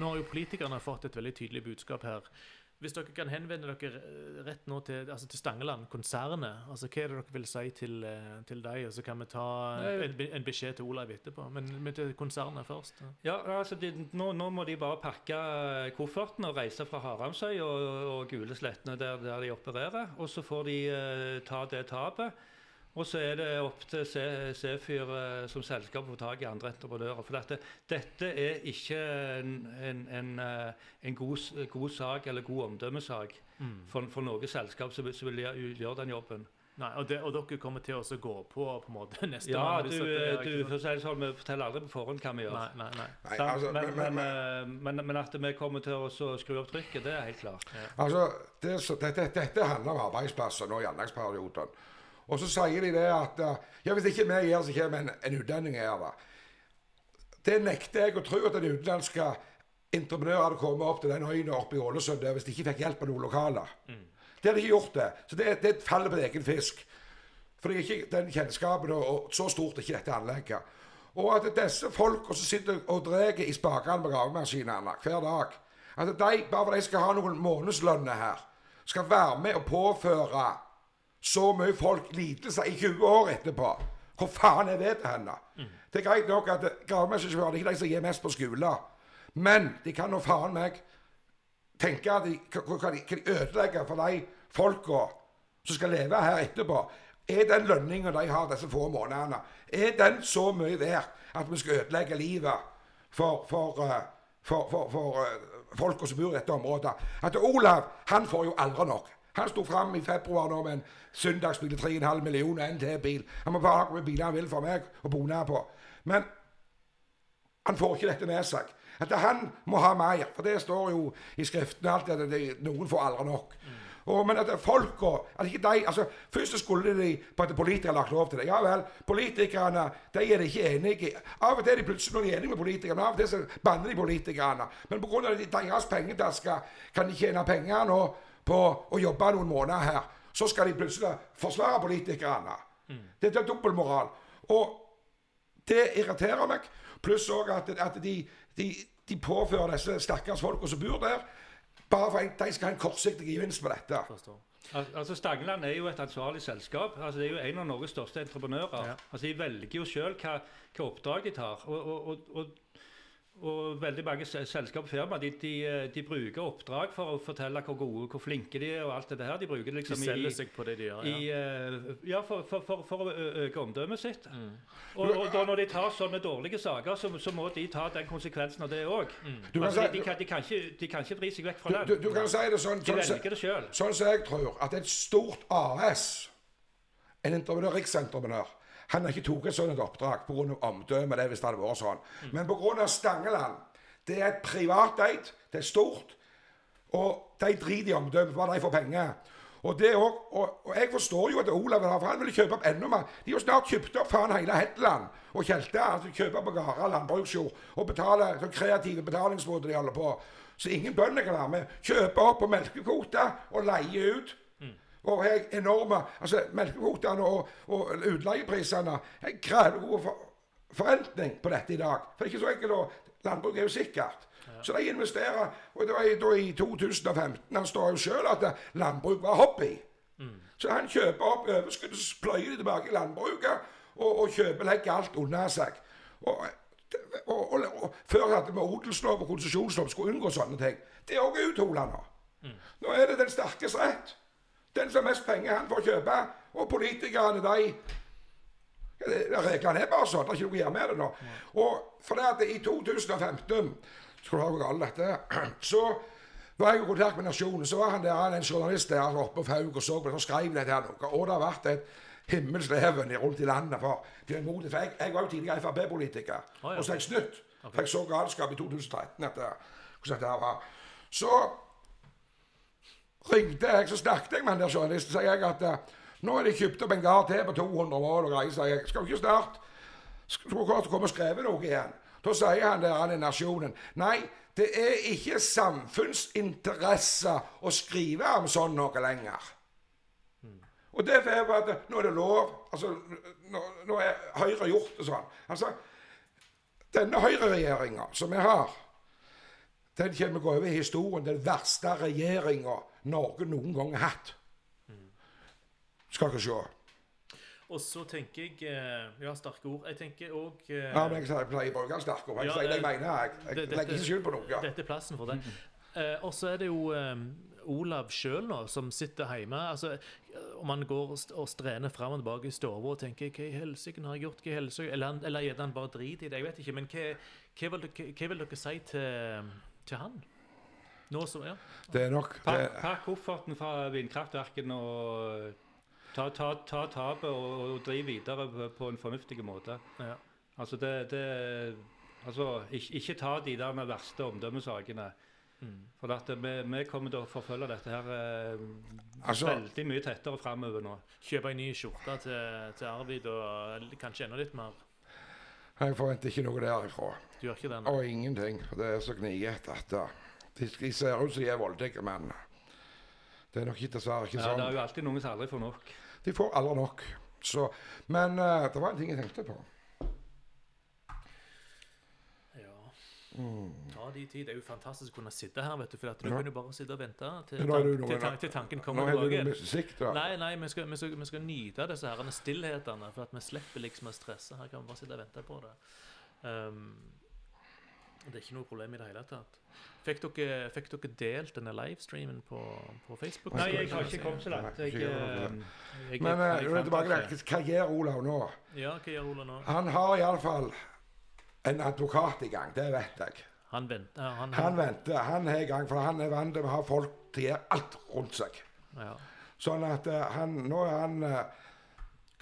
nå har jo politikerne fått et veldig tydelig budskap her. Hvis dere kan henvende dere eh, rett nå til, altså til Stangeland, konsernet, altså hva er det dere vil si til, eh, til dem? Og så kan vi ta en, en beskjed til Olav etterpå. Men, men til konsernet først. Ja, altså de, nå, nå, må de bare pakke kofferten og reise fra Haramsøy og, og Guleslettene, der, der, de opererer. Og så får de uh, ta det tapet. Og så er det opp til Sefyr eh, som selskap å få tak i andre entreprenører. For dette, dette er ikke en, en, en, eh, en god, god, sak eller god omdømmesak mm. for, for noe selskap som, som vil gjøre den jobben. Nei, og, det, og, dere kommer til å gå på på en måte neste ja, gang? Ja, du, du for si sånn, vi forteller aldri på forhånd hva vi gjør. Nei, nei, nei. nei altså, men, men, men, men, at vi kommer til å skru opp trykket, det er helt klart. Ja. Altså, det, dette, dette handler om arbeidsplasser nå i anleggsperioden. Og så sier de det at ja, hvis ikke vi gjør, så kommer en, en utlending her. da. Det nekter jeg å tro at en utenlandsk entreprenør hadde kommet opp til den øya oppe i Ålesund hvis de ikke fikk hjelp av noen lokale. Mm. Det hadde ikke gjort det. Så det, det faller på egen fisk. For det er ikke den kjennskapen, og, og så stort er ikke dette anlegget. Og at disse folka som sitter og drar i spakene med gravemaskinene hver dag At de, bare fordi de skal ha noen månedslønner her, skal være med og påføre så mye folk lidelser i 20 år etterpå. Hvor faen er det til henne? Mm. Det er greit nok at gravemestersjåfører er ikke de som gir mest på skolen. Men de kan nå faen meg tenke at de, hva, de, ødelegge for de folka som skal leve her etterpå. Er den lønninga de har disse få månedene, er den så mye verdt at vi skal ødelegge livet for, for, uh, for, for, for uh, folka som bor i dette området? At Olav han får jo aldri nok. Han sto fram i februar nå med en søndagsbil til 3,5 millioner, en til bil. Han må bare ha hvor mye biler han vil for meg å bone på. Men han får ikke dette med seg. At han må ha mer. For det står jo i skriftene alltid at det, noen får aldri nok. Og, men at folka altså, Først skulle de på at politikerne lagt lov til det. Ja vel, politikerne de er de ikke enige i. Av og til er de plutselig er enige med politikerne, av og til så banner de politikerne. Men pga. deres pengetasker kan de tjene penger nå på å jobbe noen måneder her. Så skal de plutselig forsvare politikerne. Mm. Dette er dobbeltmoral. Og det irriterer meg. Pluss òg at, at de, de, de, påfører disse stakkars folka som bor der, bare for at de skal ha en kortsiktig gevinst på dette. Al altså Stangeland er jo et ansvarlig selskap. altså Det er jo en av Norges største entreprenører. Ja. altså De velger jo sjøl hva, hva oppdrag de tar. Og, og, og, og, veldig mange selskap og firma de, de, eh, de bruker oppdrag for å fortelle hvor gode, hvor flinke de er og alt det her. De bruker det De liksom selger i, seg på det de gjør. i Ja. eh, Ja, for, for, for, for å øke omdømmet sitt. Mm. Og, og da når de tar sånne dårlige saker, så, så må de ta den konsekvensen av det òg. Mm. Altså, de, de, kan- de, ikke- de kan ikke vri seg vekk fra Du, den. du, du kan si det sånn, De sånn, som- det sånn som jeg tror, at et stort AS, en entreprenør, riksentreprenør, han har ikke tatt et sånt oppdrag pga. omdømmet, det hvis det hadde vært sånn. Men pga. Stangeland. Det er et privateid, det er stort, og de driter i omdømmet, hva de får penger. Og, det også, og, og jeg forstår jo at Olav vil ha, for han vil kjøpe opp enda mer. De har jo snart kjøpt opp faen hele Hetland og Tjelte. Altså kjøpe opp Gara landbruksjord og betale så kreative betalingsmåter de holder på. Så ingen bønder kan være med. Kjøpe opp på melkekvoter og leie ut. Og har enorme altså Melkekvotene og, og utleieprisene Jeg krever god for, forventning på dette i dag. For det er ikke så enkelt å Landbruket er jo sikkert. Så de investerer. Og det var i- da i 2015 Han står jo sjøl at landbruk var hobby. Så han kjøper opp overskuddet, så pløyer de tilbake i landbruket, og, og kjøper legger alt unna seg. Og, og, og, Før hadde vi odelslov og konsesjonslov, skulle unngå sånne ting. Det er òg uthola nå. Nå er det den sterkes rett. Den som har mest penger, han får kjøpe. Og politikerne, de Reglene er bare sånn. Det er ikke noe å gjøre med det nå. Og for det at i 2015 Skal du ha hvor galt dette Så var jeg i kontakt med Nasjonen. Så var han der, en journalist der oppe på Faug og så på det, og skrev dette her noe. Og det har vært et himmelsleven rundt i landet for For jeg, jeg var jo tidligere Frp-politiker. Ja, Og så har jeg snudd. For jeg så galskap i 2013 etter hvordan dette var. Så ringte jeg, så snakket jeg med han der journalisten. Sier jeg at eh, nå har de kjøpt opp en gard til på 200 mål og greier. Sier jeg skal du ikke snart du klart komme og skrevet noe igjen? Da sier han der han i Nasjonen nei, det er ikke samfunnsinteresse å skrive om sånn noe lenger. Og derfor er at nå er det lov. altså Nå, nå er Høyre gjort det sånn. Altså, Denne Høyre-regjeringa som vi har, den kommer gå over i historien. Den verste regjeringa Norge noen gang har hatt. Skal dere se. Og så tenker jeg eh, Ja, sterke ord. Jeg tenker òg Ja, men jeg pleier å bruke sterke ord. Jeg, Ja, jeg eh, mener jeg. Jeg dette, legger ikke skyld på noe. Dette er plassen for det. Eh, og så er det jo eh, Olav sjøl nå, som sitter hjemme. Altså, om han går og strener fram og tilbake i stua og tenker 'Hva i helsike har jeg gjort?' Hva? Eller, han- er han bare driter i det? Jeg vet ikke. Men hva, hva, vil, dere, hva vil dere si til, til han? Nå som Ja. Det er nok Pakk, pak kofferten fra vindkraftverkene og ta, ta, ta tapet og, og driv videre på, på en fornuftig måte. ja. Altså, det, det Altså, ikke, ikke ta de der med verste omdømmesakene. For at vi, vi kommer til å forfølge dette her eh, Altså- veldig mye tettere framover nå. Kjøpe en ny skjorte til, til Arvid og kanskje enda litt mer. Jeg forventer ikke noe derifra. Du gjør ikke det? nå? Og ingenting. Det er så gnigete at uh, de, de ser ut som de er voldtekte, men det er nok ikke dessverre ikke Ja, det er sånn. jo alltid noen som aldri får nok. De får aldri nok. Så, men uh, det var en ting jeg tenkte på. Ja. Ta de tid. Det er jo fantastisk å kunne sitte her, vet du. For at du Ja. kan jo bare sitte og vente til, tank, til, tank, til tanken kommer tilbake. Nei, nei, vi skal, vi, skal, vi skal nyte disse herrene stillhetene, for at vi slipper liksom å stresse. Her kan vi bare sitte og vente på det. Um, det er ikke noe problem i det hele tatt. Fikk dere, fikk dere delt denne livestreamen på, på Facebook? Nei, jeg har ikke kommet så langt. Jeg, eh, det. jeg, Men uh, jeg tilbake ikke. Hva gjør Olav nå? Ja, hva gjør Olav nå? Han har iallfall en advokat i gang, det vet jeg. Han venter. Han, Han venter, han er i gang, for han er vant til å ha folk til å gjøre alt rundt seg. ja. Sånn at uh, han Nå er han uh,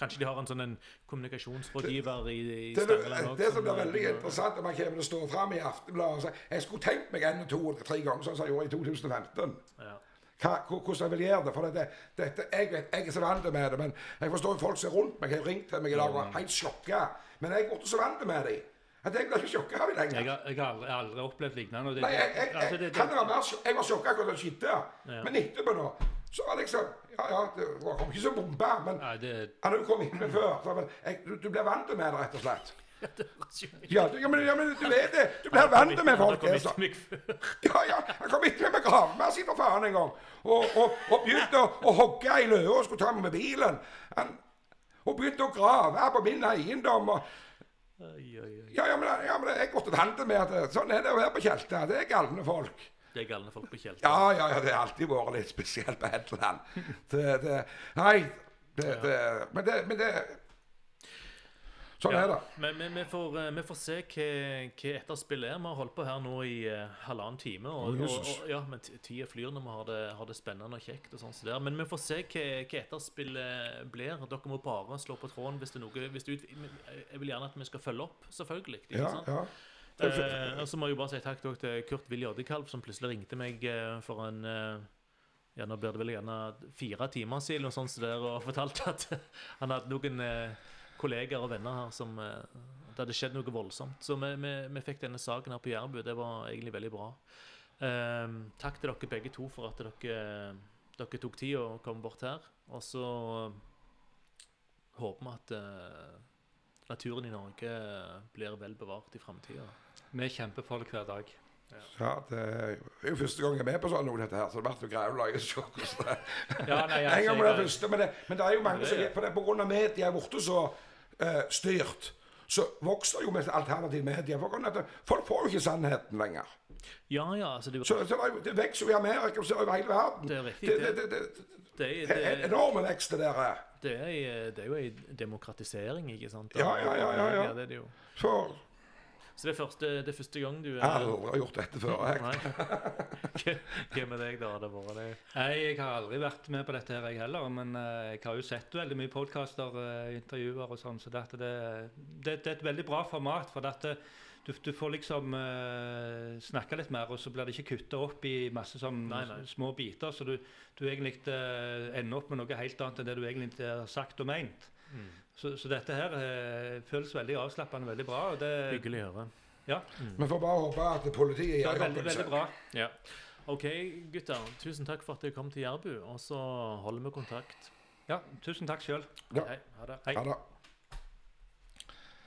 Kanskje de har en sånn en kommunikasjonsrådgiver i, i det, Stangeland det, det som som blir veldig interessant om han kommer til å stå fram i Aftenbladet og si Jeg skulle tenkt meg en, to eller tre ganger, sånn som jeg gjorde i 2015. Ja. Hva, hvordan jeg vil gjøre det. For det, dette, jeg, vet, jeg er så vant med det, men jeg forstår jo folk som er rundt meg, har ringt til meg i dag og er helt sjokka. Men jeg er blitt så vant med dem at jeg blir ikke sjokka av Jeg lenger. har, jeg har aldri, aldri opplevd lignende. det- Nei, jeg, jeg, altså, det, det- kan være mer, jeg var sjokka da det skjedde, Ja. men etterpå nå så var det liksom Ja, ja, det kom ikke som bombe, men Nei, det, han har jo kommet med før. Så, men jeg, du, du blir vant med det, rett og slett. Ja, du, ja, men, ja, men du vet det. Du blir vant med folk. Han kom så- før. Ja, ja, han kom etter meg med gravemaskinen for faen en gang. Og, og, og begynte å, å hogge i løa og skulle ta meg med bilen. Han, og begynte å grave på min eiendom. Og, Oi, oi, oi. ja, ja, men, ja, men jeg måtte vante med at sånn er det å være på Tjelta. Det er galne folk. Det er galne folk på Tjelta. Ja, ja, ja, det har alltid vært litt spesielt på det, nei, det, det, men det, men det Sånn Ja, er det. Men vi, vi, får, eh, vi får se hva, hva etterspillet er. Vi har holdt på her nå i uh, halvannen time. Og, og, og, ja, men tida flyr når vi har det, har det spennende og kjekt. og sånn så det er. Men vi får se hva, hva etterspillet blir. Dere må bare slå på tråden hvis det er noe hvis det ut, Jeg vil gjerne at vi skal følge opp, selvfølgelig. Ikke Ja, sant? ja. Eh, og så må jeg jo bare si takk til Kurt Willy Oddekalv, som plutselig ringte meg eh, for en eh, ja, nå blir det vel gjerne fire timer siden og sånt så der, og fortalte at han hadde noen eh, kollegaer og venner her som eh, Det hadde skjedd noe voldsomt. Så vi, vi, vi fikk denne saken her på Jærbu. Det var egentlig veldig bra. Eh, takk til dere begge to for at dere, dere tok tid å komme bort her. Og så håper vi at eh, naturen i Norge blir vel bevart i framtida. Vi kjemper for det hver dag. ja det er jo første gang jeg er med på sånn noe, dette her, så det blir jo greit å lage og. Ja, nei, En gang altså, det jeg- første, men det, men det er jo mange som Det er- For det er på grunn av media er borte så eh, styrt, så vokser jo med alternativ media. For folk får jo ikke sannheten lenger. Ja, ja, altså det, Så, så det, det vokser jo i Amerika og over hele verden. Det er riktig, Det, det, det- er- enorme vekst, det der. er. det, er, det er jo ei demokratisering, ikke sant? Ja, ja, ja, ja, ja. det er det jo. Så Så det er første, det er første gang du jeg har aldri gjort dette før. Jeg. Hva med deg, da? Det var det? Nei, jeg har aldri vært med på dette her, jeg heller. Men eh, jeg har jo sett veldig mye podkaster, intervjuer og sånn. Så dette, det, det, det er et veldig bra format. For dette, du, du får liksom uh, snakke litt mer, og så blir det ikke kutta opp i masse sånn Nei, nei. små biter. Så du, du egentlig uh, ender opp med noe helt annet enn det du egentlig har sagt og meint. Mm. Så, så dette her eh, føles veldig avslappende, veldig bra. Og det, Hyggelig å høre. ja, Vi får bare håpe at politiet det gjør er veldig, jobben veldig sin. bra. Ja. OK, gutter. Tusen takk for at dere kom til Jærbu. Og så holder vi kontakt. Ja, tusen takk sjøl. Ja. Hei. Ha det. Hei. Ha det.